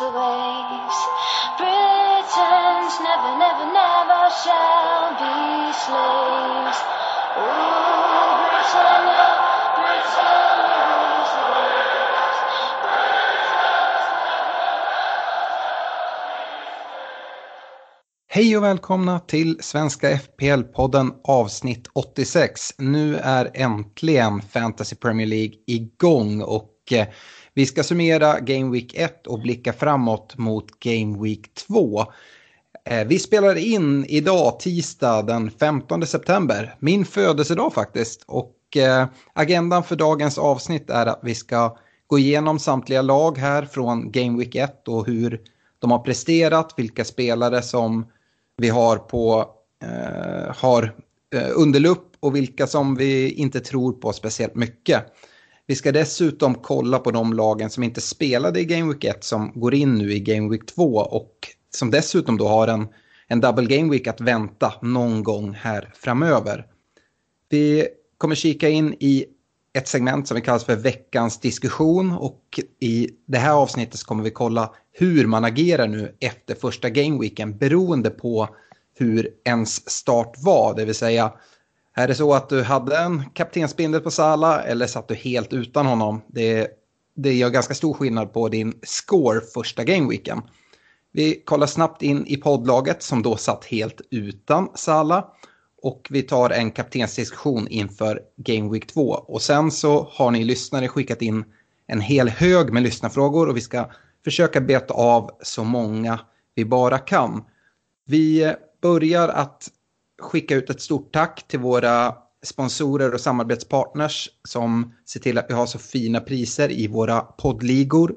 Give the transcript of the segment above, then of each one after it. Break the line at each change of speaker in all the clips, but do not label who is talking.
Rules the waves. Britons never, never, never shall be slaves. Ooh, Britannia, Britannia rules the waves.
Hej och välkomna till Svenska FPL-podden avsnitt 86. Nu är äntligen Fantasy Premier League igång och eh, vi ska summera Game Week 1 och blicka framåt mot Game Week 2. Eh, vi spelar in idag tisdag den 15 september, min födelsedag faktiskt. Och eh, agendan för dagens avsnitt är att vi ska gå igenom samtliga lag här från Game Week 1 och hur de har presterat, vilka spelare som vi har på eh, har eh, underlupp och vilka som vi inte tror på speciellt mycket. Vi ska dessutom kolla på de lagen som inte spelade i Game Week 1 som går in nu i Game Week 2 och som dessutom då har en, en double Game Week att vänta någon gång här framöver. Vi kommer kika in i ett segment som vi kallar för veckans diskussion och i det här avsnittet så kommer vi kolla hur man agerar nu efter första gameweeken beroende på hur ens start var. Det vill säga, är det så att du hade en kaptensbindel på Sala eller satt du helt utan honom? Det, det gör ganska stor skillnad på din score första gameweeken. Vi kollar snabbt in i poddlaget som då satt helt utan Sala. Och vi tar en kaptensdiskussion inför Game Week 2. Och sen så har ni lyssnare skickat in en hel hög med lyssnarfrågor och vi ska försöka beta av så många vi bara kan. Vi börjar att skicka ut ett stort tack till våra sponsorer och samarbetspartners som ser till att vi har så fina priser i våra poddligor.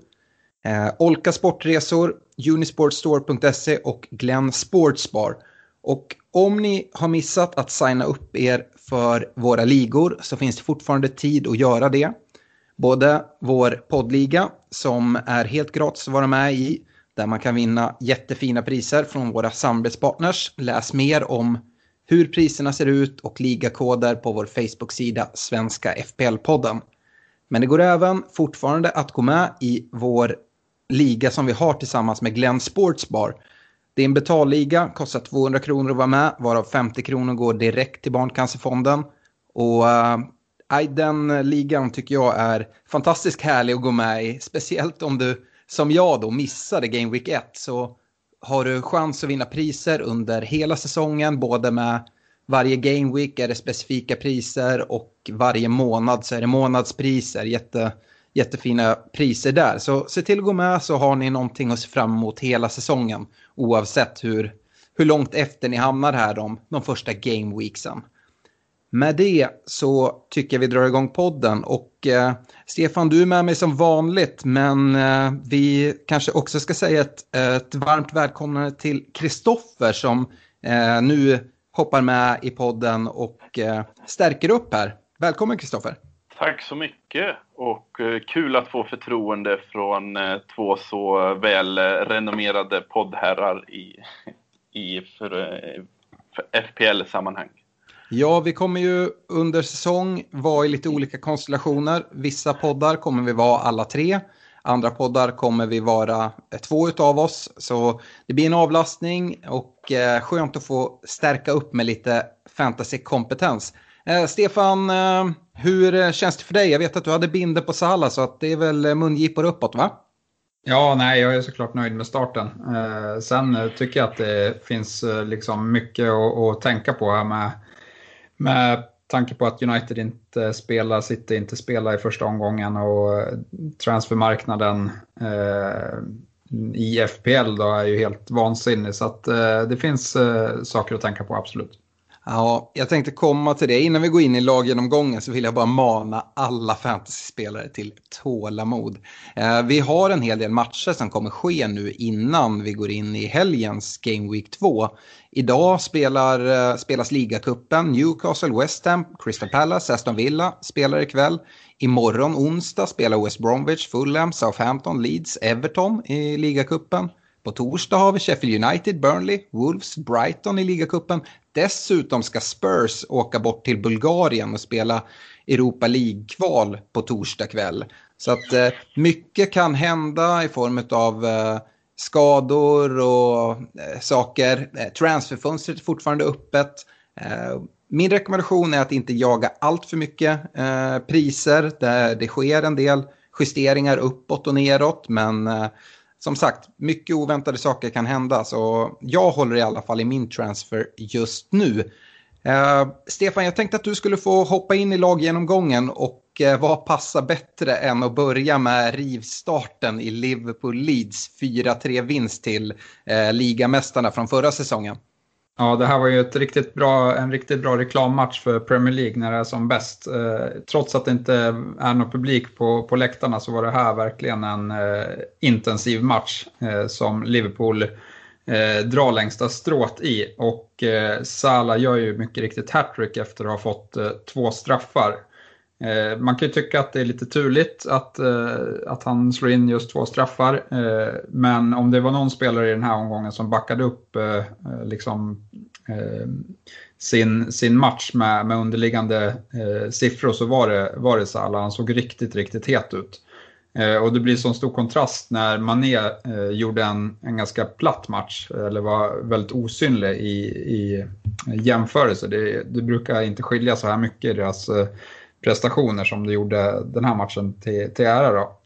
Eh, Olka Sportresor, Unisportstore.se och Glenn Sportsbar. Och om ni har missat att signa upp er för våra ligor så finns det fortfarande tid att göra det. Både vår poddliga som är helt gratis att vara med i där man kan vinna jättefina priser från våra samarbetspartners. Läs mer om hur priserna ser ut och ligakoder på vår Facebook-sida Svenska FPL-podden. Men det går även fortfarande att gå med i vår liga som vi har tillsammans med Glenn Sportsbar. Det är en betalliga, kostar 200 kronor att vara med, varav 50 kronor går direkt till Barncancerfonden. Och äh, den ligan tycker jag är fantastiskt härlig att gå med i, speciellt om du som jag då missade Game Week 1 så har du chans att vinna priser under hela säsongen, både med varje Game Week är det specifika priser och varje månad så är det månadspriser, jätte, jättefina priser där. Så se till att gå med så har ni någonting att se fram emot hela säsongen oavsett hur, hur långt efter ni hamnar här de, de första Game Weeksen. Med det så tycker jag vi drar igång podden och eh, Stefan du är med mig som vanligt men eh, vi kanske också ska säga ett, ett varmt välkomnande till Kristoffer som eh, nu hoppar med i podden och eh, stärker upp här. Välkommen Kristoffer!
Tack så mycket och eh, kul att få förtroende från eh, två så välrenommerade eh, poddherrar i, i för, eh, för FPL-sammanhang.
Ja, vi kommer ju under säsong vara i lite olika konstellationer. Vissa poddar kommer vi vara alla tre. Andra poddar kommer vi vara eh, två utav oss. Så det blir en avlastning och eh, skönt att få stärka upp med lite fantasykompetens. Eh, Stefan, eh, hur eh, känns det för dig? Jag vet att du hade binder på Sala så att det är väl eh, mungipor uppåt va?
Ja, nej, jag är såklart nöjd med starten. Eh, sen tycker jag att det finns eh, liksom mycket att, att, tänka på här med, med tanke på att United inte spelar, City inte spelar i första omgången och eh, transfermarknaden eh, i FPL då är ju helt vansinnig. Så att, eh, det finns eh, saker att tänka på, absolut.
Ja, jag tänkte komma till det. Innan vi går in i laggenomgången så vill jag bara mana alla fantasyspelare till tålamod. Eh, vi har en hel del matcher som kommer ske nu innan vi går in i helgens Game Week 2. Idag spelar, eh, spelas ligacupen, Newcastle, West Ham, Crystal Palace, Aston Villa spelar ikväll. Imorgon onsdag spelar West Bromwich, Fulham, Southampton, Leeds, Everton i ligacupen. På torsdag har vi Sheffield United, Burnley, Wolves, Brighton i ligacupen. Dessutom ska Spurs åka bort till Bulgarien och spela Europa League-kval på torsdag kväll. Så att eh, mycket kan hända i form av eh, skador och eh, saker. Eh, transferfönstret är fortfarande öppet. Eh, min rekommendation är att inte jaga allt för mycket eh, priser. Där det sker en del justeringar uppåt och neråt. Men eh, som sagt, mycket oväntade saker kan hända. Så jag håller i alla fall i min transfer just nu. Eh, Stefan, jag tänkte att du skulle få hoppa in i laggenomgången och eh, vad passar bättre än att börja med rivstarten i Liverpool Leeds 4-3 vinst till eh, ligamästarna från förra säsongen.
Ja, det här var ju ett riktigt bra, en riktigt bra reklammatch för Premier League när det är som bäst. Eh, trots att det inte är någon publik på, på läktarna så var det här verkligen en eh, intensiv match eh, som Liverpool eh, drar längsta strået i. Och eh, Salah gör ju mycket riktigt hattrick efter att ha fått eh, två straffar. Eh, man kan ju tycka att det är lite turligt att, eh, att han slår in just två straffar. Eh, men om det var någon spelare i den här omgången som backade upp eh, eh, liksom, eh, sin, sin match med, med underliggande siffror så var det, var det Salah. Han såg riktigt, riktigt het ut. Och det blir sån stor kontrast när Mané gjorde en, en ganska platt match, eller var väldigt osynlig i, i jämförelse. Det, det brukar inte skilja så här mycket i deras prestationer som det gjorde den här matchen till, till ära. Då.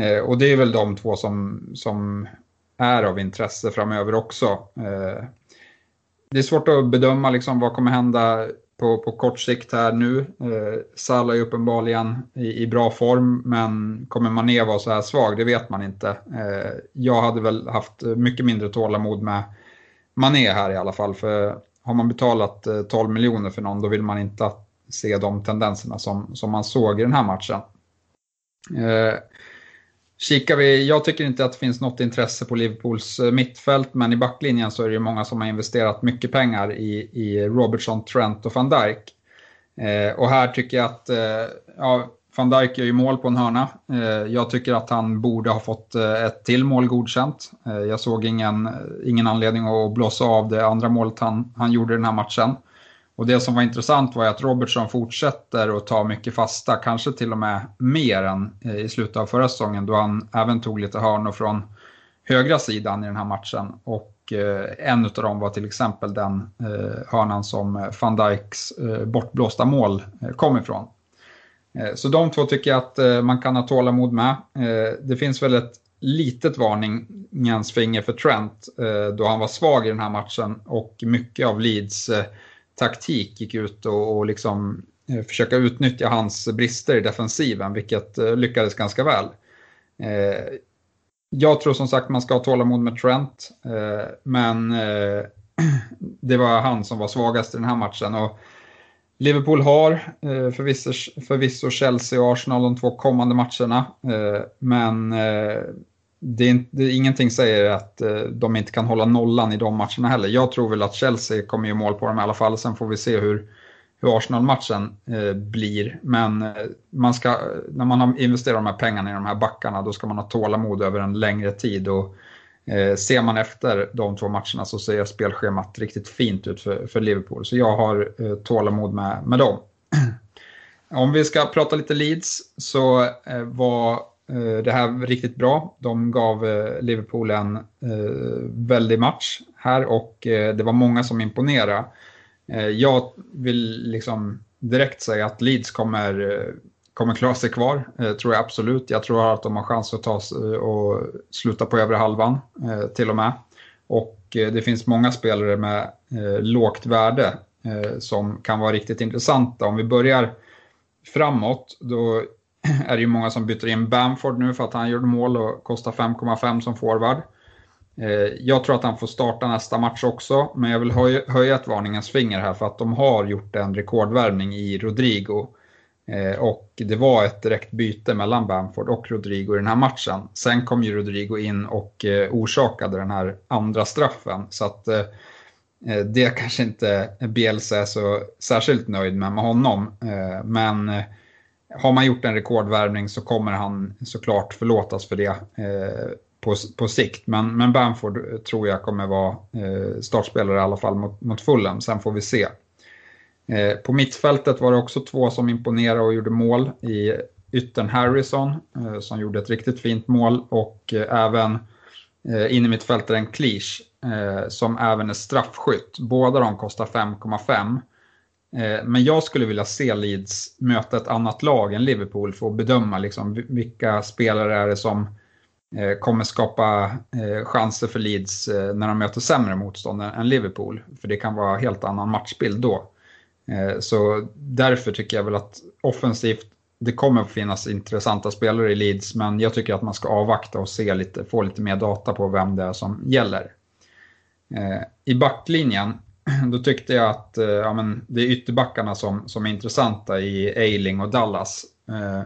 Eh, och det är väl de två som, som är av intresse framöver också. Eh, det är svårt att bedöma liksom vad kommer hända på, på kort sikt här nu. Eh, Salah är uppenbarligen i, i bra form, men kommer Mané vara så här svag? Det vet man inte. Eh, jag hade väl haft mycket mindre tålamod med Mané här i alla fall, för har man betalat eh, 12 miljoner för någon, då vill man inte att se de tendenserna som, som man såg i den här matchen. Eh, kikar vi, jag tycker inte att det finns något intresse på Liverpools eh, mittfält, men i backlinjen så är det många som har investerat mycket pengar i, i Robertson, Trent och van Dijk. Eh, och här tycker jag att eh, ja, van Dijk gör ju mål på en hörna. Eh, jag tycker att han borde ha fått eh, ett till mål godkänt. Eh, jag såg ingen, ingen anledning att blåsa av det andra målet han, han gjorde i den här matchen. Och det som var intressant var att Robertson fortsätter att ta mycket fasta, kanske till och med mer än eh, i slutet av förra säsongen då han även tog lite hörnor från högra sidan i den här matchen. Och eh, en av dem var till exempel den eh, hörnan som eh, van Dijks eh, bortblåsta mål kom ifrån. Så de två tycker jag att man kan ha tålamod med. Det finns väl ett litet varningens finger för Trent då han var svag i den här matchen och mycket av Leeds taktik gick ut och, och liksom eh, försöka utnyttja hans brister i defensiven, vilket eh, lyckades ganska väl. Eh, jag tror som sagt man ska ha tålamod med Trent, men det var han som var svagast i den här matchen. Och Liverpool har förvisso, förvisso Chelsea och Arsenal de två kommande matcherna, men det är, det är ingenting säger att eh, de inte kan hålla nollan i de matcherna heller. Jag tror väl att Chelsea kommer göra mål på dem i alla fall. Sen får vi se hur, hur Arsenal-matchen eh, blir. Men eh, man ska, när man har investerat de här pengarna i de här backarna då ska man ha tålamod över en längre tid. Och, eh, ser man efter de två matcherna så ser spelschemat riktigt fint ut för, för Liverpool. Så jag har eh, tålamod med, med dem. Om vi ska prata lite Leeds så eh, var Eh, det här riktigt bra. De gav eh, Liverpool en eh, väldig match här och eh, det var många som imponerade. Jag vill liksom direkt säga att Leeds kommer kommer klara sig kvar, tror jag absolut. Jag tror att de har chans att ta och sluta på övre halvan till och med. Och det finns många spelare med lågt värde som kan vara riktigt intressanta. Om vi börjar framåt, då är det ju många som byter in Bamford nu för att han gjorde mål och kostar 5,5 som forward. Eh, jag tror att han får starta nästa match också, men jag vill höja ett varningens finger här för att de har gjort en rekordvärvning i Rodrigo. Eh, och det var ett direkt byte mellan Bamford och Rodrigo i den här matchen. Sen kom ju Rodrigo in och eh, orsakade den här andra straffen. Så att det kanske inte Bielsa är så särskilt nöjd med med honom. Men har man gjort en rekordvärvning så kommer han såklart förlåtas för det eh, på, på sikt. Men, men Bamford eh, tror jag kommer vara eh, startspelare i alla fall mot, mot Fulham. Sen får vi se. Eh, på mittfältet var det också två som imponerade och gjorde mål i yttern Harrison eh, som gjorde ett riktigt fint mål och eh, även eh, in i mittfältaren Cleach eh, som även är straffskytt. Båda de kostar 5,5. Eh, men jag skulle vilja se Leeds möta ett annat lag än Liverpool för att bedöma liksom vilka spelare är det som eh, kommer skapa eh, chanser för Leeds när de möter sämre motstånd än Liverpool. För det kan vara helt annan matchbild då. Så därför tycker jag väl att offensivt, det kommer att finnas intressanta spelare i Leeds, men jag tycker att man ska avvakta och se lite, få lite mer data på vem det är som gäller. I backlinjen då tyckte jag att eh, ja, men det är ytterbackarna som, som är intressanta i Eiling och Dallas. Eh,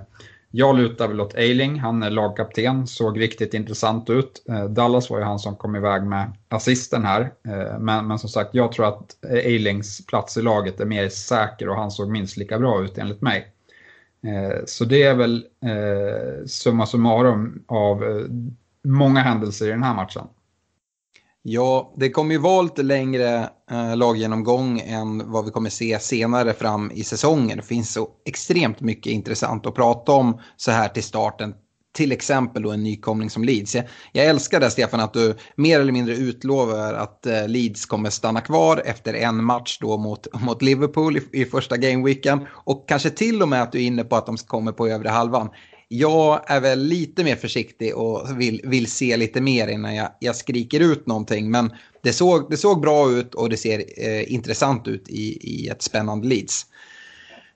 jag lutar väl åt Eiling, han är lagkapten, såg riktigt intressant ut. Eh, Dallas var ju han som kom iväg med assisten här. Men, men som sagt, jag tror att Eilings plats i laget är mer säker och han såg minst lika bra ut enligt mig. Så det är väl summa summarum av många händelser i den här matchen.
Ja, det kommer ju vara lite längre eh, laggenomgång än vad vi kommer se senare fram i säsongen. Det finns så extremt mycket intressant att prata om så här till starten. Till exempel då en nykomling som Leeds. Jag, jag älskar det Stefan att du mer eller mindre utlovar att eh, Leeds kommer stanna kvar efter en match då mot, mot Liverpool i, i första gameweeken. Och kanske till och med att du är inne på att de kommer på övre halvan jag är väl lite mer försiktig och vill, vill se lite mer innan jag, jag skriker ut någonting. Men det såg, det såg bra ut och det ser eh, intressant ut i, i ett spännande Leeds.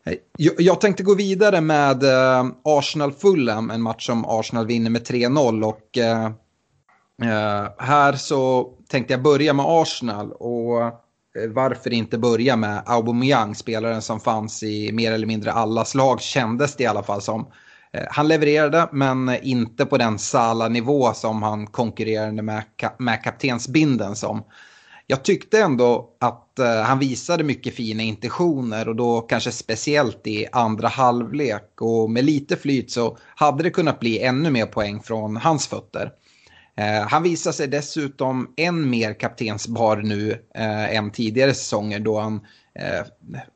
Eh, jag, jag tänkte gå vidare med eh, Arsenal-Fulham, en match som Arsenal vinner med 3-0. Och eh, eh, här så tänkte jag börja med Arsenal. Och eh, varför inte börja med Aubameyang, spelaren som fanns i mer eller mindre alla slag, kändes det i alla fall som. Eh, han levererade, men inte på den Sala-nivå som han konkurrerade med, med kaptensbinden som. Jag tyckte ändå att eh, han visade mycket fina intentioner och då kanske speciellt i andra halvlek. Och med lite flyt så hade det kunnat bli ännu mer poäng från hans fötter. Eh, han visar sig dessutom än mer kaptensbar nu eh, än tidigare säsonger då han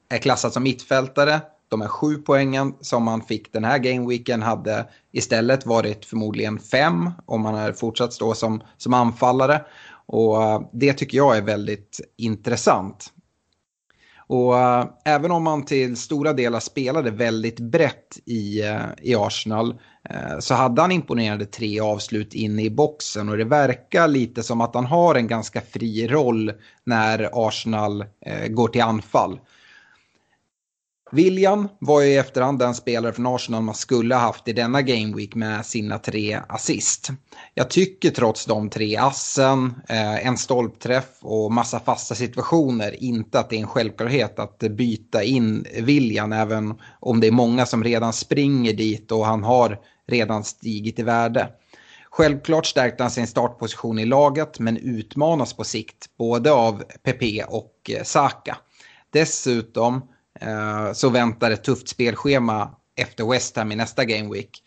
är klassad som mittfältare, de här sju poängen som man fick den här gameweeken hade istället varit förmodligen fem om man hade fortsatt stå som, som anfallare. Och eh, det tycker jag är väldigt intressant. Och eh, även om man till stora delar spelade väldigt brett i, eh, i Arsenal så hade han imponerande tre avslut inne i boxen och det verkar lite som att han har en ganska fri roll när Arsenal går till anfall. William var ju i efterhand den spelare från Arsenal man skulle ha haft i denna Gameweek med sina tre assist. Jag tycker trots de tre assen, eh, en stolpträff och massa fasta situationer inte att det är en självklarhet att byta in William även om det är många som redan springer dit och han har redan stigit i värde. Självklart stärkte han sin startposition i laget men utmanas på sikt både av Pepe och eh, Saka. Dessutom Eh, så väntar ett tufft spelschema efter West Ham i nästa Game Week.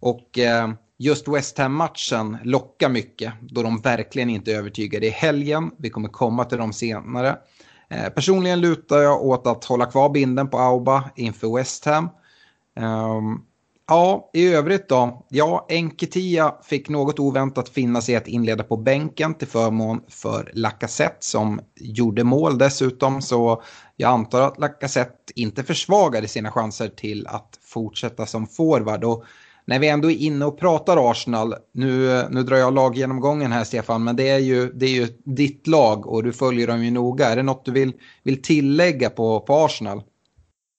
Och eh, just West Ham-matchen lockar mycket då de verkligen inte övertygade i helgen. Vi kommer komma till dem senare. Eh, personligen lutar jag åt att hålla kvar binden på Auba inför West Ham. Ehm, Ja, i övrigt då. Ja, Enketia fick något oväntat finna sig att inleda på bänken till förmån för Lacazette som gjorde mål dessutom. Så jag antar att Lacazette inte försvagade sina chanser till att fortsätta som forward. Och när vi ändå är inne och pratar Arsenal, nu, nu drar jag laggenomgången här Stefan, men det är, ju, det är ju ditt lag och du följer dem ju noga. Är det något du vill, vill tillägga på, på Arsenal?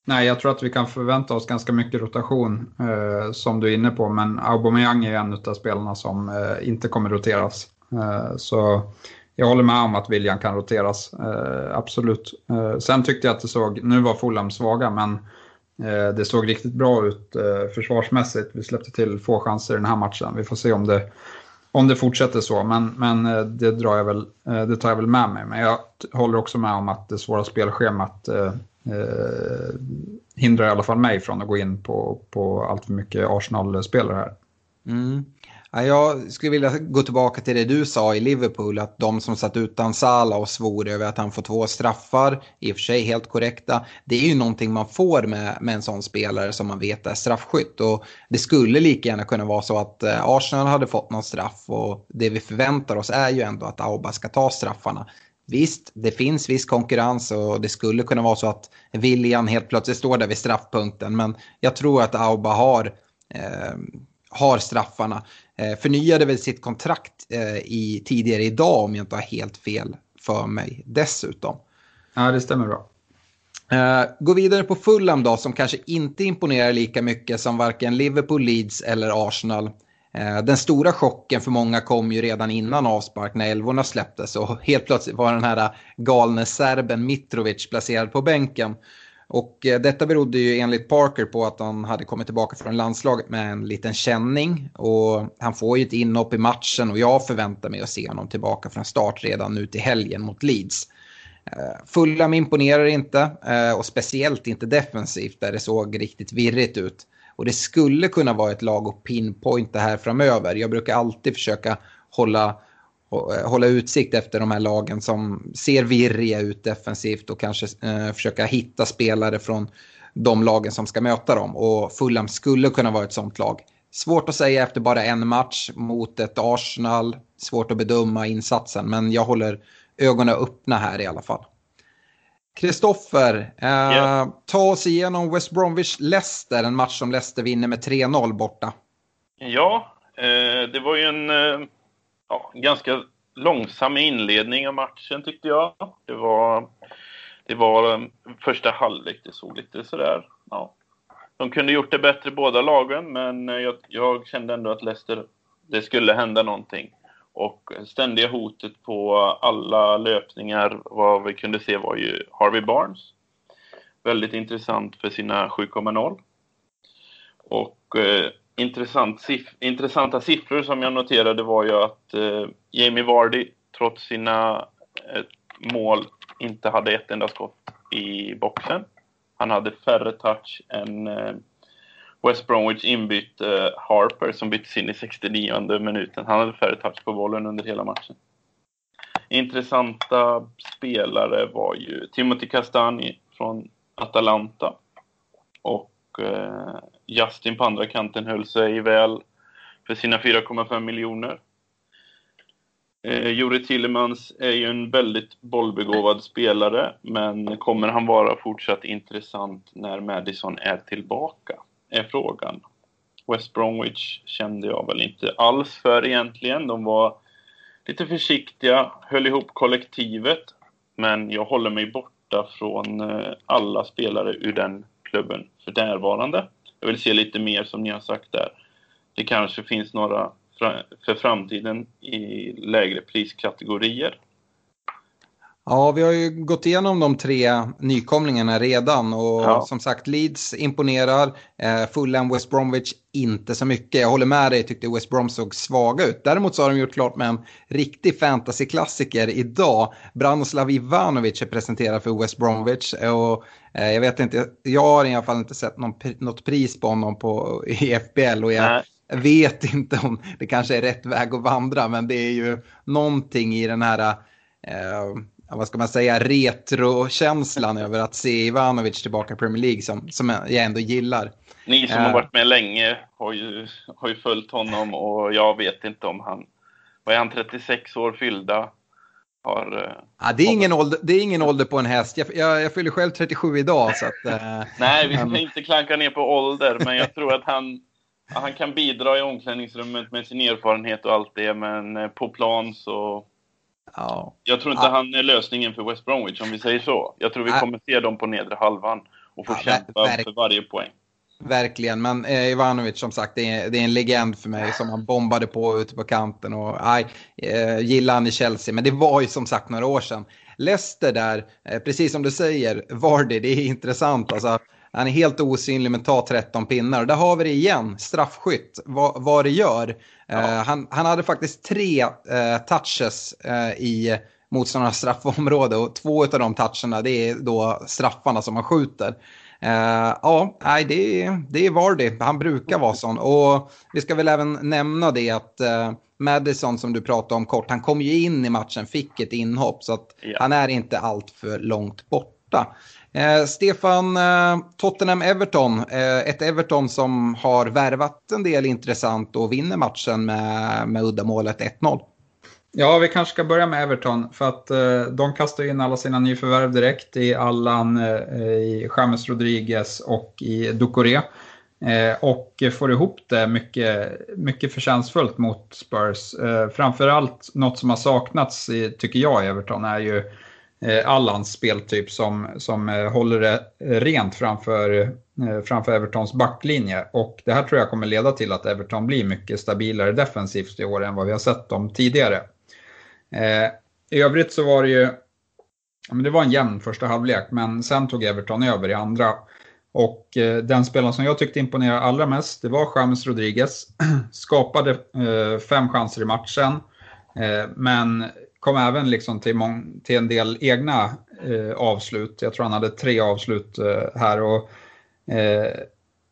Nej, jag tror att vi kan förvänta oss ganska mycket rotation eh, som du är inne på, men Aubameyang är en av spelarna som eh, inte kommer roteras. Eh, så jag håller med om att William kan roteras, eh, absolut. Eh, sen tyckte jag att det såg, nu var Fulham svaga, men eh, det såg riktigt bra ut eh, försvarsmässigt. Vi släppte till få chanser i den här matchen. Vi får se om det, om det fortsätter så, men, men eh, det, drar jag väl, eh, det tar jag väl med mig. Men jag håller också med om att det svåra spelschemat eh, hindrar i alla fall mig från att gå in på, på allt för mycket Arsenal-spelare här.
Mm. Ja, jag skulle vilja gå tillbaka till det du sa i Liverpool, att de som satt utan Salah och svor över att han får två straffar, i och för sig helt korrekta, det är ju någonting man får med, med en sån spelare som man vet är straffskytt. Och det skulle lika gärna kunna vara så att eh, Arsenal hade fått någon straff och det vi förväntar oss är ju ändå att Auba ska ta straffarna. Visst, det finns viss konkurrens och det skulle kunna vara så att William helt plötsligt står där vid straffpunkten. Men jag tror att Auba har, eh, har straffarna. Eh, förnyade väl sitt kontrakt eh, i, tidigare idag om jag inte har helt fel för mig dessutom.
Ja, det stämmer bra.
Uh, gå vidare på Fulham då, som kanske inte imponerar lika mycket som varken Liverpool, Leeds eller Arsenal. Eh, den stora chocken för många kom ju redan innan avspark när älvorna släpptes och helt plötsligt var den här galne serben Mitrovic placerad på bänken. Och eh, detta berodde ju enligt Parker på att han hade kommit tillbaka från landslaget med en liten känning. Och han får ju ett inhopp i matchen och jag förväntar mig att se honom tillbaka från start redan nu till helgen mot Leeds. Eh, Fulham imponerar inte och speciellt inte defensivt där det såg riktigt virrigt ut. Och det skulle kunna vara ett lag att pinpointa här framöver. Jag brukar alltid försöka hålla, eh, hålla utsikt efter de här lagen som ser virriga ut defensivt och kanske eh, försöka hitta spelare från de lagen som ska möta dem. Och Fulham skulle kunna vara ett sånt lag. Svårt att säga efter bara en match mot ett Arsenal. Svårt att bedöma insatsen, men jag håller ögonen öppna här i alla fall. Kristoffer, eh, yeah. ta oss igenom West Bromwich-Leicester, en match som Leicester vinner med 3-0 borta.
Ja, eh, det var ju en eh, ja, ganska långsam inledning av matchen tyckte jag. Det var, det var eh, första halvlek, det såg lite sådär, ja. De kunde gjort det bättre båda lagen, men jag, jag kände ändå att Leicester, det skulle hända någonting. Och ständiga hotet på alla löpningar, vad vi kunde se var ju Harvey Barnes. Väldigt intressant för sina 7,0. Och eh, intressant siff intressanta siffror som jag noterade var ju att eh, Jamie Vardy, trots sina eh, mål, inte hade ett enda skott i boxen. Han hade färre touch än eh, West Bromwich inbytte eh, Harper som byttes in i 69 minuten. Han hade färre touch på bollen under hela matchen. Intressanta spelare var ju Timothy Castani från Atalanta. Och eh, Justin på andra kanten höll sig väl för sina 4,5 miljoner. Eh, Juri Tillemans är ju en väldigt bollbegåvad spelare, men kommer han vara fortsatt intressant när Madison är tillbaka? Är frågan. West Bromwich kände jag väl inte alls för egentligen. De var lite försiktiga, höll ihop kollektivet. Men jag håller mig borta från eh, alla spelare ur den klubben för närvarande. Jag vill se lite mer som ni har sagt där. Det kanske finns några för framtiden i lägre priskategorier.
Ja, vi har ju gått igenom de tre nykomlingarna redan och ja. som sagt Leeds imponerar. Eh, Fulham, West Bromwich inte så mycket. Jag håller med dig, tyckte West Brom såg svaga ut. Däremot så har de gjort klart med en riktig fantasyklassiker idag. Branoslav Ivanovic är presenterad för West Bromwich och eh, jag vet inte, jag har i alla fall inte sett någon, något pris på honom på, i FBL och jag Nej. vet inte om det kanske är rätt väg att vandra men det är ju någonting i den här Eh, vad ska man säga, retrokänslan över att se Ivanovic tillbaka i Premier League som, som jag ändå gillar.
Ni som har varit med länge har ju, har ju följt honom och jag vet inte om han, vad är han, 36 år fyllda? Har,
uh, ja, det, är ingen ålder, det är ingen ålder på en häst. Jag, jag, jag fyller själv 37 idag. Så att, uh,
Nej, vi ska inte klanka ner på ålder, men jag tror att han, han kan bidra i omklädningsrummet med sin erfarenhet och allt det, men på plan så Ja. Jag tror inte ja. han är lösningen för West Bromwich om vi säger så. Jag tror vi kommer se dem på nedre halvan och få ja, kämpa för varje poäng.
Verkligen, men eh, Ivanovic som sagt det är, det är, en legend för mig som han bombade på ute på kanten och aj, eh, gillar han i Chelsea. Men det var ju som sagt några år sedan. Leicester där, eh, precis som du säger, Vardy, det är intressant. Alltså, han är helt osynlig men tar 13 pinnar. Och där har vi det igen, straffskytt, vad, vad det gör. Ja. Uh, han, han hade faktiskt tre uh, touches uh, i motståndarnas straffområde och två av de toucherna det är då straffarna som han skjuter. ja, nej, det, det är Vardy, han brukar vara sån. Och vi ska väl även nämna det att Madison som du pratade om kort, han kom ju in i matchen, fick ett inhopp så att ja. han är inte allt för långt borta. Eh, Stefan, eh, Tottenham-Everton. Eh, ett Everton som har värvat en del intressant och vinner matchen med, med uddamålet 1-0.
Ja, vi kanske ska börja med Everton för att eh, de kastar in alla sina nyförvärv direkt i Allan, eh, i James Rodriguez och i Ducoré. Eh, och får ihop det mycket, mycket förtjänstfullt mot Spurs. Eh, framförallt något som har saknats, i, tycker jag, i Everton är ju Eh, Eh, Allans speltyp som, som eh, håller det rent framför, eh, framför Evertons backlinje. Och det här tror jag kommer leda till att Everton blir mycket stabilare defensivt i år än vad vi har sett dem tidigare. Eh, I övrigt så var det ju, det var en jämn första halvlek, men sen tog Everton över i andra. Och eh, den spelaren som jag tyckte imponerade allra mest, det var James Rodriguez. Skapade fem chanser i matchen, men kom även liksom till, till en del egna eh, avslut. Jag tror han hade tre avslut eh, här. Och, eh,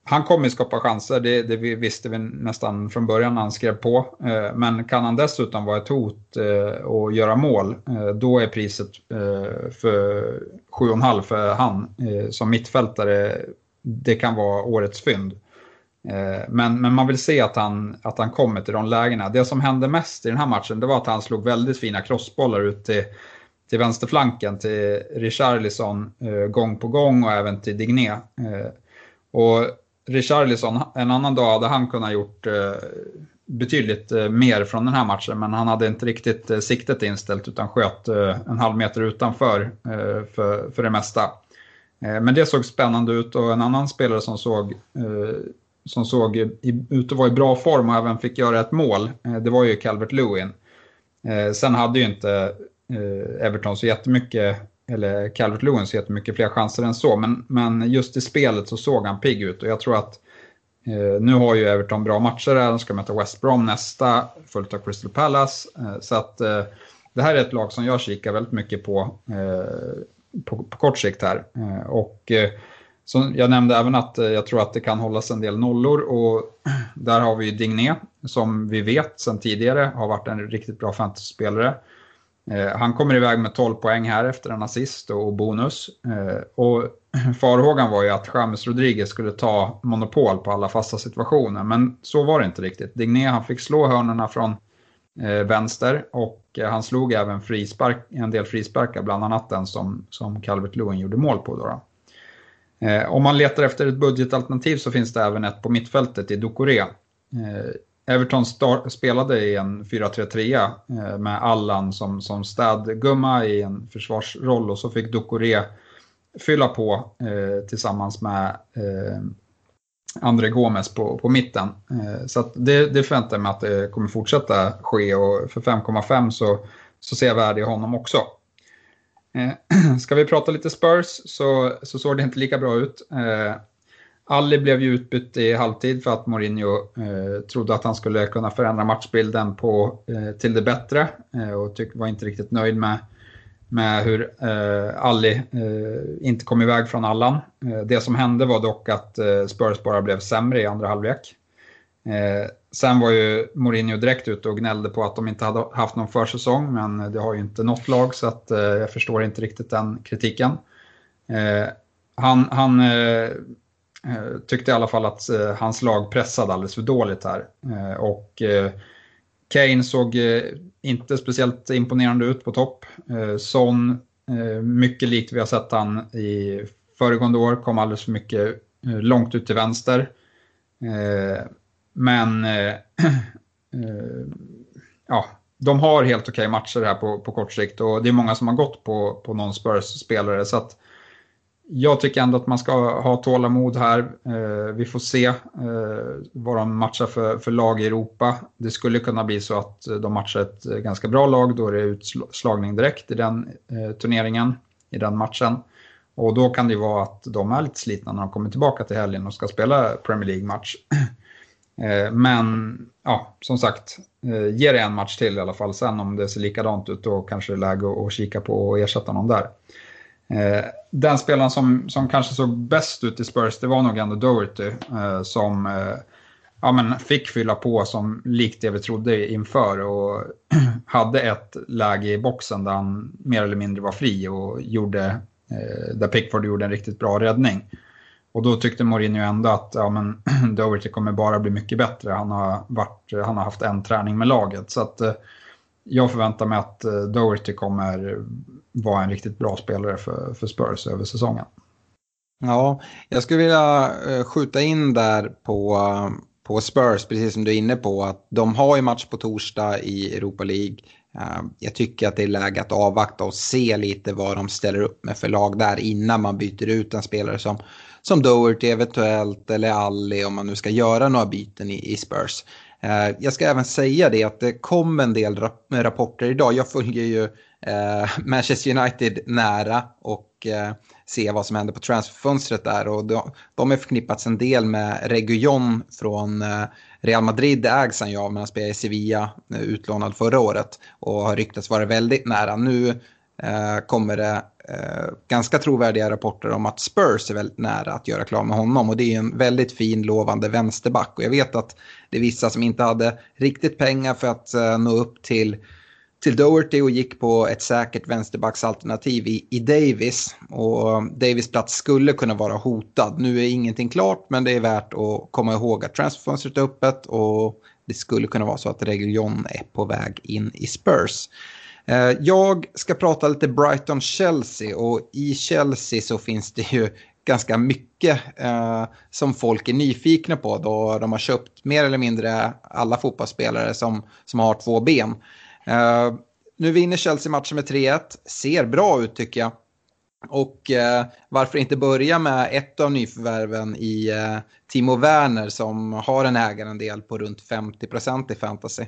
han kommer skapa chanser, det, det visste vi nästan från början när han skrev på. Eh, men kan han dessutom vara ett hot eh, och göra mål, eh, då är priset eh, för 7,5 för han eh, som mittfältare, det kan vara årets fynd. Eh, men, men man vill se att han, att han kommer till de lägena. Det som hände mest i den här matchen det var att han slog väldigt fina crossbollar ut till, till vänsterflanken till Richarlison eh, gång på gång och även till Digné. Eh, och Richarlison, en annan dag hade han kunnat gjort betydligt mer från den här matchen men han hade inte riktigt siktet inställt utan sköt en halv meter utanför för, för det mesta. Men det såg spännande ut och en annan spelare som såg som såg ut att vara i bra form och även fick göra ett mål, eh, det var ju Calvert Lewin. Eh, sen hade ju inte eh, Everton så jättemycket, eller Calvert Lewin så jättemycket fler chanser än så, men, men just i spelet så såg han pigg ut och jag tror att nu har ju Everton bra matcher här, de ska möta West Brom nästa, följt av Crystal Palace. Så att det här är ett lag som jag kikar väldigt mycket på på, på kort sikt här. Och så jag nämnde även att eh, jag tror att det kan hållas en del nollor och där har vi ju Digné som vi vet sedan tidigare har varit en riktigt bra fantasyspelare. Eh, han kommer iväg med 12 poäng här efter en assist och bonus. Eh, och farhågan var ju att James Rodriguez skulle ta monopol på alla fasta situationer, men så var det inte riktigt. Digné han fick slå hörnorna från vänster och han slog även frispark, en del frisparkar, bland annat den som, som Calvert Lewin gjorde mål på. Då, då. Eh, om man letar efter ett budgetalternativ så finns det även ett på mittfältet i Ducoré. Eh, Everton spelade i en 4-3-3 eh, med Allan som, som städgumma i en försvarsroll och så fick Ducoré fylla på eh, tillsammans med eh, André Gomes på, på mitten. Eh, så det, det förväntar jag mig att det kommer fortsätta ske och för 5,5 så, så ser jag värde i honom också. Eh, ska vi prata lite Spurs så, så såg det inte lika bra ut. Eh, Ali blev ju utbytt i halvtid för att Mourinho eh, trodde att han skulle kunna förändra matchbilden på, eh, till det bättre eh, och tyck, var inte riktigt nöjd med, med hur eh, Ali eh, inte kom iväg från Allan. Eh, det som hände var dock att eh, Spurs bara blev sämre i andra halvlek. Eh, sen var ju Mourinho direkt ute och gnällde på att de inte hade haft någon försäsong, men det har ju inte något lag så att, eh, jag förstår inte riktigt den kritiken. Eh, han han eh, eh tyckte i alla fall att eh, hans lag pressade alldeles för dåligt här. Eh, och eh, Kane såg inte speciellt imponerande ut på topp. Son, mycket likt vi har sett han i föregående år, kom alldeles för mycket långt ut till vänster. Men eh, eh, ja, de har helt okej okay matcher här på, på kort sikt och det är många som har gått på, på någon Spurs-spelare. Så att jag tycker ändå att man ska ha tålamod här. Eh, vi får se eh, vad de matchar för, för lag i Europa. Det skulle kunna bli så att de matchar ett ganska bra lag, då är det utslagning direkt i den eh, turneringen, i den matchen. Och då kan det vara att de är lite slitna när de kommer tillbaka till helgen och ska spela Premier League-match. Eh, men ja, som sagt, eh, ge det en match till i alla fall. Sen om det ser likadant ut då kanske det är läge att kika på och ersätta någon där. Eh, den spelaren som, som kanske såg bäst ut i Spurs, det var nog ändå Doherty. Som ja, men fick fylla på som likt det vi trodde inför. Och hade ett läge i boxen där han mer eller mindre var fri och gjorde, där Pickford gjorde en riktigt bra räddning. Och då tyckte Mourinho ändå att ja, men Doherty kommer bara bli mycket bättre. Han har, varit, han har haft en träning med laget. Så att, eh, jag förväntar mig att eh, Doherty kommer vara en riktigt bra spelare för, för Spurs över säsongen.
Ja, jag skulle vilja eh, skjuta in där på, eh, på Spurs, precis som du är inne på, att de har ju match på torsdag i Europa League. Eh, jag tycker att det är läge att avvakta och se lite vad de ställer upp med för lag där innan man byter ut en spelare som, som Doherty eventuellt eller Alli om man nu ska göra några byten i, i Spurs. Eh, jag ska även säga det att det kom en del rapporter idag. Jag följer ju eh, Manchester United nära och eh, ser vad som händer på transferfönstret där. Och de, har förknippats en del med Reguillon från eh, Real Madrid. Ägs han ju av, men han spelade i Sevilla, eh, utlånad förra året. Och har ryktats vara väldigt nära. Nu eh, kommer det Eh, ganska trovärdiga rapporter om att Spurs är väldigt nära att göra klar med honom. Och det är en väldigt fin lovande vänsterback. Och jag vet att det är vissa som inte hade riktigt pengar för att eh, nå upp till, till Doherty och gick på ett säkert vänsterbacksalternativ i, i Davis. Och eh, Davis plats skulle kunna vara hotad. Nu är ingenting klart men det är värt att komma ihåg att transferfönstret är öppet och det skulle kunna vara så att Reguilon är på väg in i Spurs. Eh, jag ska prata lite Brighton-Chelsea och i Chelsea så finns det ju ganska mycket eh, som folk är nyfikna på då de har köpt mer eller mindre alla fotbollsspelare som, som har två ben. Eh, nu vinner Chelsea matchen med 3-1, ser bra ut tycker jag. Och eh, varför inte börja med ett av nyförvärven i eh, Timo Werner som har en ägarandel på runt 50% i fantasy.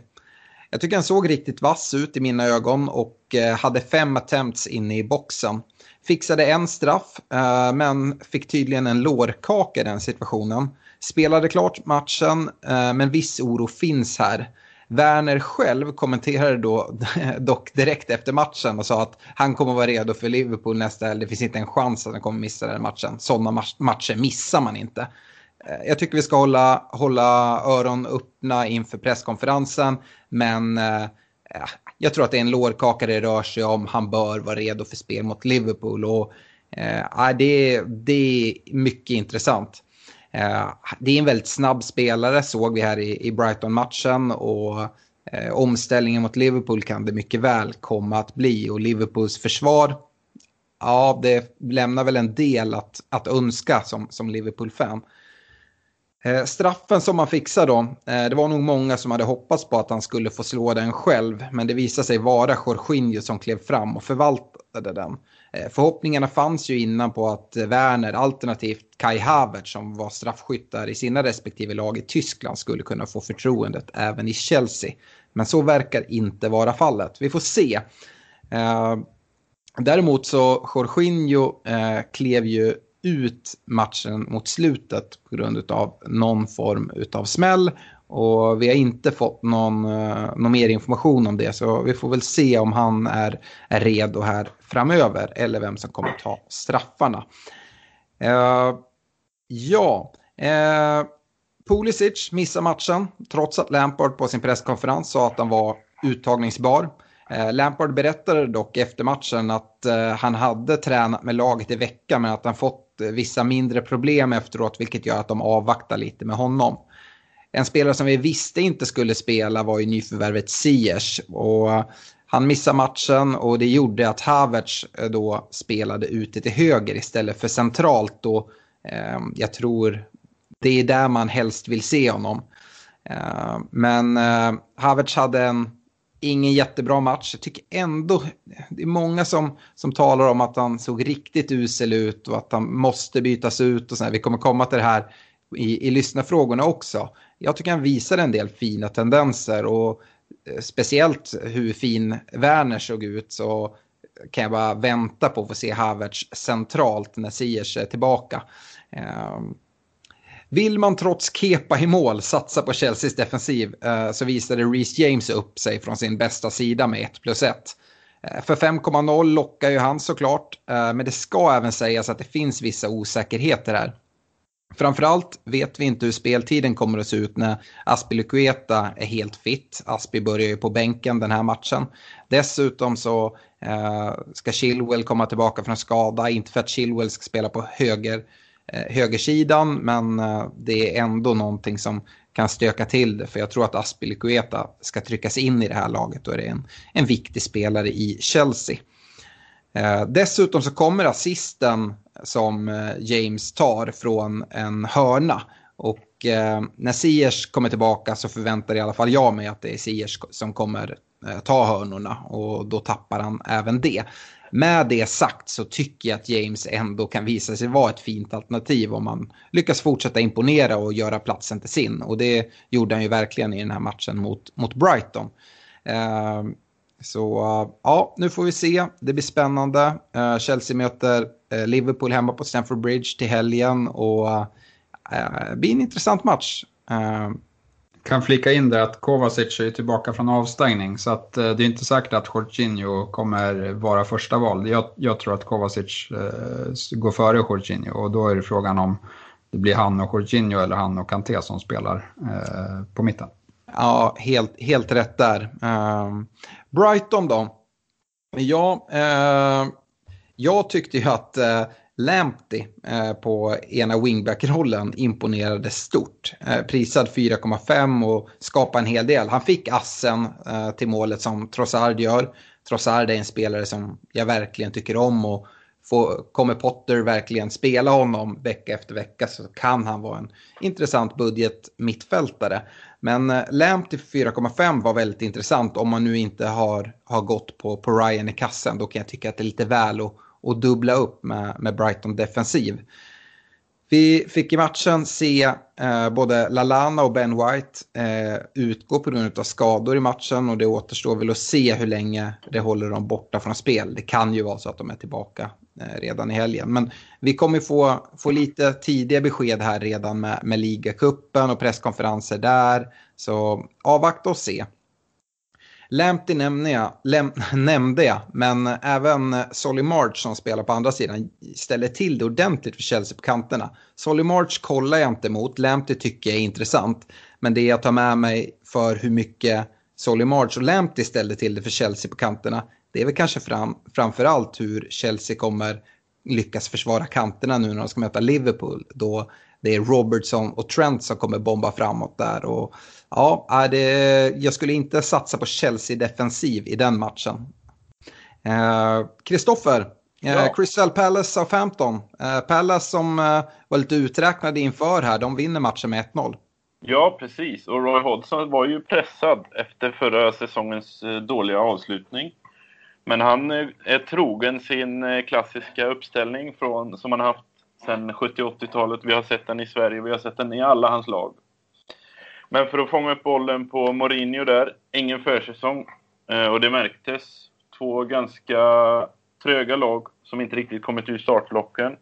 Jag tycker han såg riktigt vass ut i mina ögon och eh, hade fem attempts inne i boxen. Fixade en straff, eh, men fick tydligen en lårkaka i den situationen. Spelade klart matchen, eh, men viss oro finns här. Werner själv kommenterade då dock direkt efter matchen och sa att han kommer vara redo för Liverpool nästa helg. Det finns inte en chans att han kommer missa den matchen. Sådana matcher missar man inte. Eh, jag tycker vi ska hålla, hålla öron öppna inför presskonferensen, men eh, eh, jag tror att det är en lårkaka det rör sig om. Han bör vara redo för spel mot Liverpool. Och, eh, det, det är mycket intressant. Eh, det är en väldigt snabb spelare, såg vi här i, i Brighton-matchen. Och eh, omställningen mot Liverpool kan det mycket väl komma att bli. Och Liverpools försvar, ja, det lämnar väl en del att, att önska som, som Liverpool-fan. Eh, straffen som han fixade då, eh, det var nog många som hade hoppats på att han skulle få slå den själv. Men det visade sig vara Jorginho som klev fram och förvaltade den. Eh, förhoppningarna fanns ju innan på att Werner alternativt Kai Havertz som var straffskyttar i sina respektive lag i Tyskland skulle kunna få förtroendet även i Chelsea. Men så verkar inte vara fallet. Vi får se. Däremot så Jorginho klev ju ut matchen mot slutet på grund av någon form av smäll. Och vi har inte fått någon, eh, någon mer information om det så vi får väl se om han är, är redo här framöver eller vem som kommer ta straffarna. Uh, ja, uh, Pulisic missar matchen trots att Lampard på sin presskonferens sa att han var uttagningsbar. Eh, Lampard berättade dock efter matchen att eh, han hade tränat med laget i veckan men att han fått Eh, vissa mindre problem efteråt vilket gör att de avvaktar lite med honom. En spelare som vi visste inte skulle spela var ju nyförvärvet Siers Och han missade matchen och det gjorde att Havertz eh, då spelade ute till höger istället för centralt. Och, eh, jag tror det är där man helst vill se honom. Eh, men eh, Havertz hade en ingen jättebra match. Jag tycker ändå, det är många som, som talar om att han såg riktigt usel ut och att han måste bytas ut och sådär. Vi kommer komma till det här i, i lyssnarfrågorna också. Jag tycker han visar en del fina tendenser och eh, speciellt hur fin Werner såg ut så kan jag bara vänta på att få se Havertz centralt när Ziyech är tillbaka. Um, vill man trots Kepa i mål satsa på Chelseas defensiv eh, så visade Reece James upp sig från sin bästa sida med 1 plus 1. Eh, för 5,0 lockar ju han såklart, eh, men det ska även sägas att det finns vissa osäkerheter här. Framförallt vet vi inte hur speltiden kommer att se ut när Aspilicueta är helt fit. Aspi börjar ju på bänken den här matchen. Dessutom så eh, ska Chilwell komma tillbaka från skada, inte för att Chilwell ska spela på höger Eh, Eh, högersidan men eh, det är ändå någonting som kan stöka till det för jag tror att Aspilicueta ska tryckas in i det här laget och är en, en viktig spelare i Chelsea. Eh, dessutom så kommer assisten som James tar från en hörna och när Siers kommer tillbaka så förväntar i alla fall jag mig att det är Siers som kommer ta hörnorna och då tappar han även det. Med det sagt så tycker jag att James ändå kan visa sig vara ett fint alternativ om man lyckas fortsätta imponera och göra platsen till sin. Och det gjorde han ju verkligen i den här matchen mot, mot Brighton. Uh, så ja, nu får vi se. Det blir spännande. Ehm, Chelsea möter eh, Liverpool hemma på Stamford Bridge till helgen och eh, det blir en intressant match ehm,
kan flika in där att Kovacic är tillbaka från avstängning så att eh, det är inte säkert att Jorginho kommer vara första val. Jag, jag tror att Kovacic eh, går före Jorginho och då är det frågan om det blir han och Jorginho eller han och Kanté som spelar eh, på mitten.
Ja, helt, helt rätt där. Um, Brighton då? Ja, uh, jag tyckte ju att uh, Lamptey eh, på ena wingback-rollen imponerade stort. Eh, prisad 4,5 och skapade en hel del. Han fick assen eh, till målet som Trossard gör. Trossard är en spelare som jag verkligen tycker om och får, kommer Potter verkligen spela honom vecka efter vecka så kan han vara en intressant budget mittfältare. Men eh, Lamptey 4,5 var väldigt intressant om man nu inte har, har gått på, på Ryan i kassen. Då kan jag tycka att det är lite väl att och dubbla upp med, med Brighton defensiv. Vi fick i matchen se eh, både Lalana och Ben White eh, utgå på grund av skador i matchen och det återstår väl att se hur länge det håller dem borta från spel. Det kan ju vara så att de är tillbaka eh, redan i helgen. Men vi kommer få, få lite tidiga besked här redan med, med ligacupen och presskonferenser där. Så avvakta och se. Lamptey nämnde jag, läm, nämnde jag, men även Solly March som spelar på andra sidan ställer till det ordentligt för Chelsea på kanterna. Solly March kollar jag inte mot, Lamptey tycker jag är intressant. Men det jag tar med mig för hur mycket Solly March och Lamptey ställer till det för Chelsea på kanterna, det är väl kanske fram, framförallt hur Chelsea kommer lyckas försvara kanterna nu när de ska möta Liverpool. Då det är Robertson och Trent som kommer bomba framåt där. Och Ja, det, jag skulle inte satsa på Chelsea defensiv i den matchen. Kristoffer, eh, ja. Crystal Palace Southampton. Eh, Palace som eh, var lite uträknade inför här, de vinner matchen med 1-0.
Ja, precis. Och Roy Hodgson var ju pressad efter förra säsongens eh, dåliga avslutning. Men han eh, är trogen sin eh, klassiska uppställning från, som han haft sedan 70-80-talet. Vi har sett den i Sverige, vi har sett den i alla hans lag. Men för att fånga upp bollen på Mourinho där, ingen försäsong. Eh, och det märktes. Två ganska tröga lag som inte riktigt kommit ur startblocken.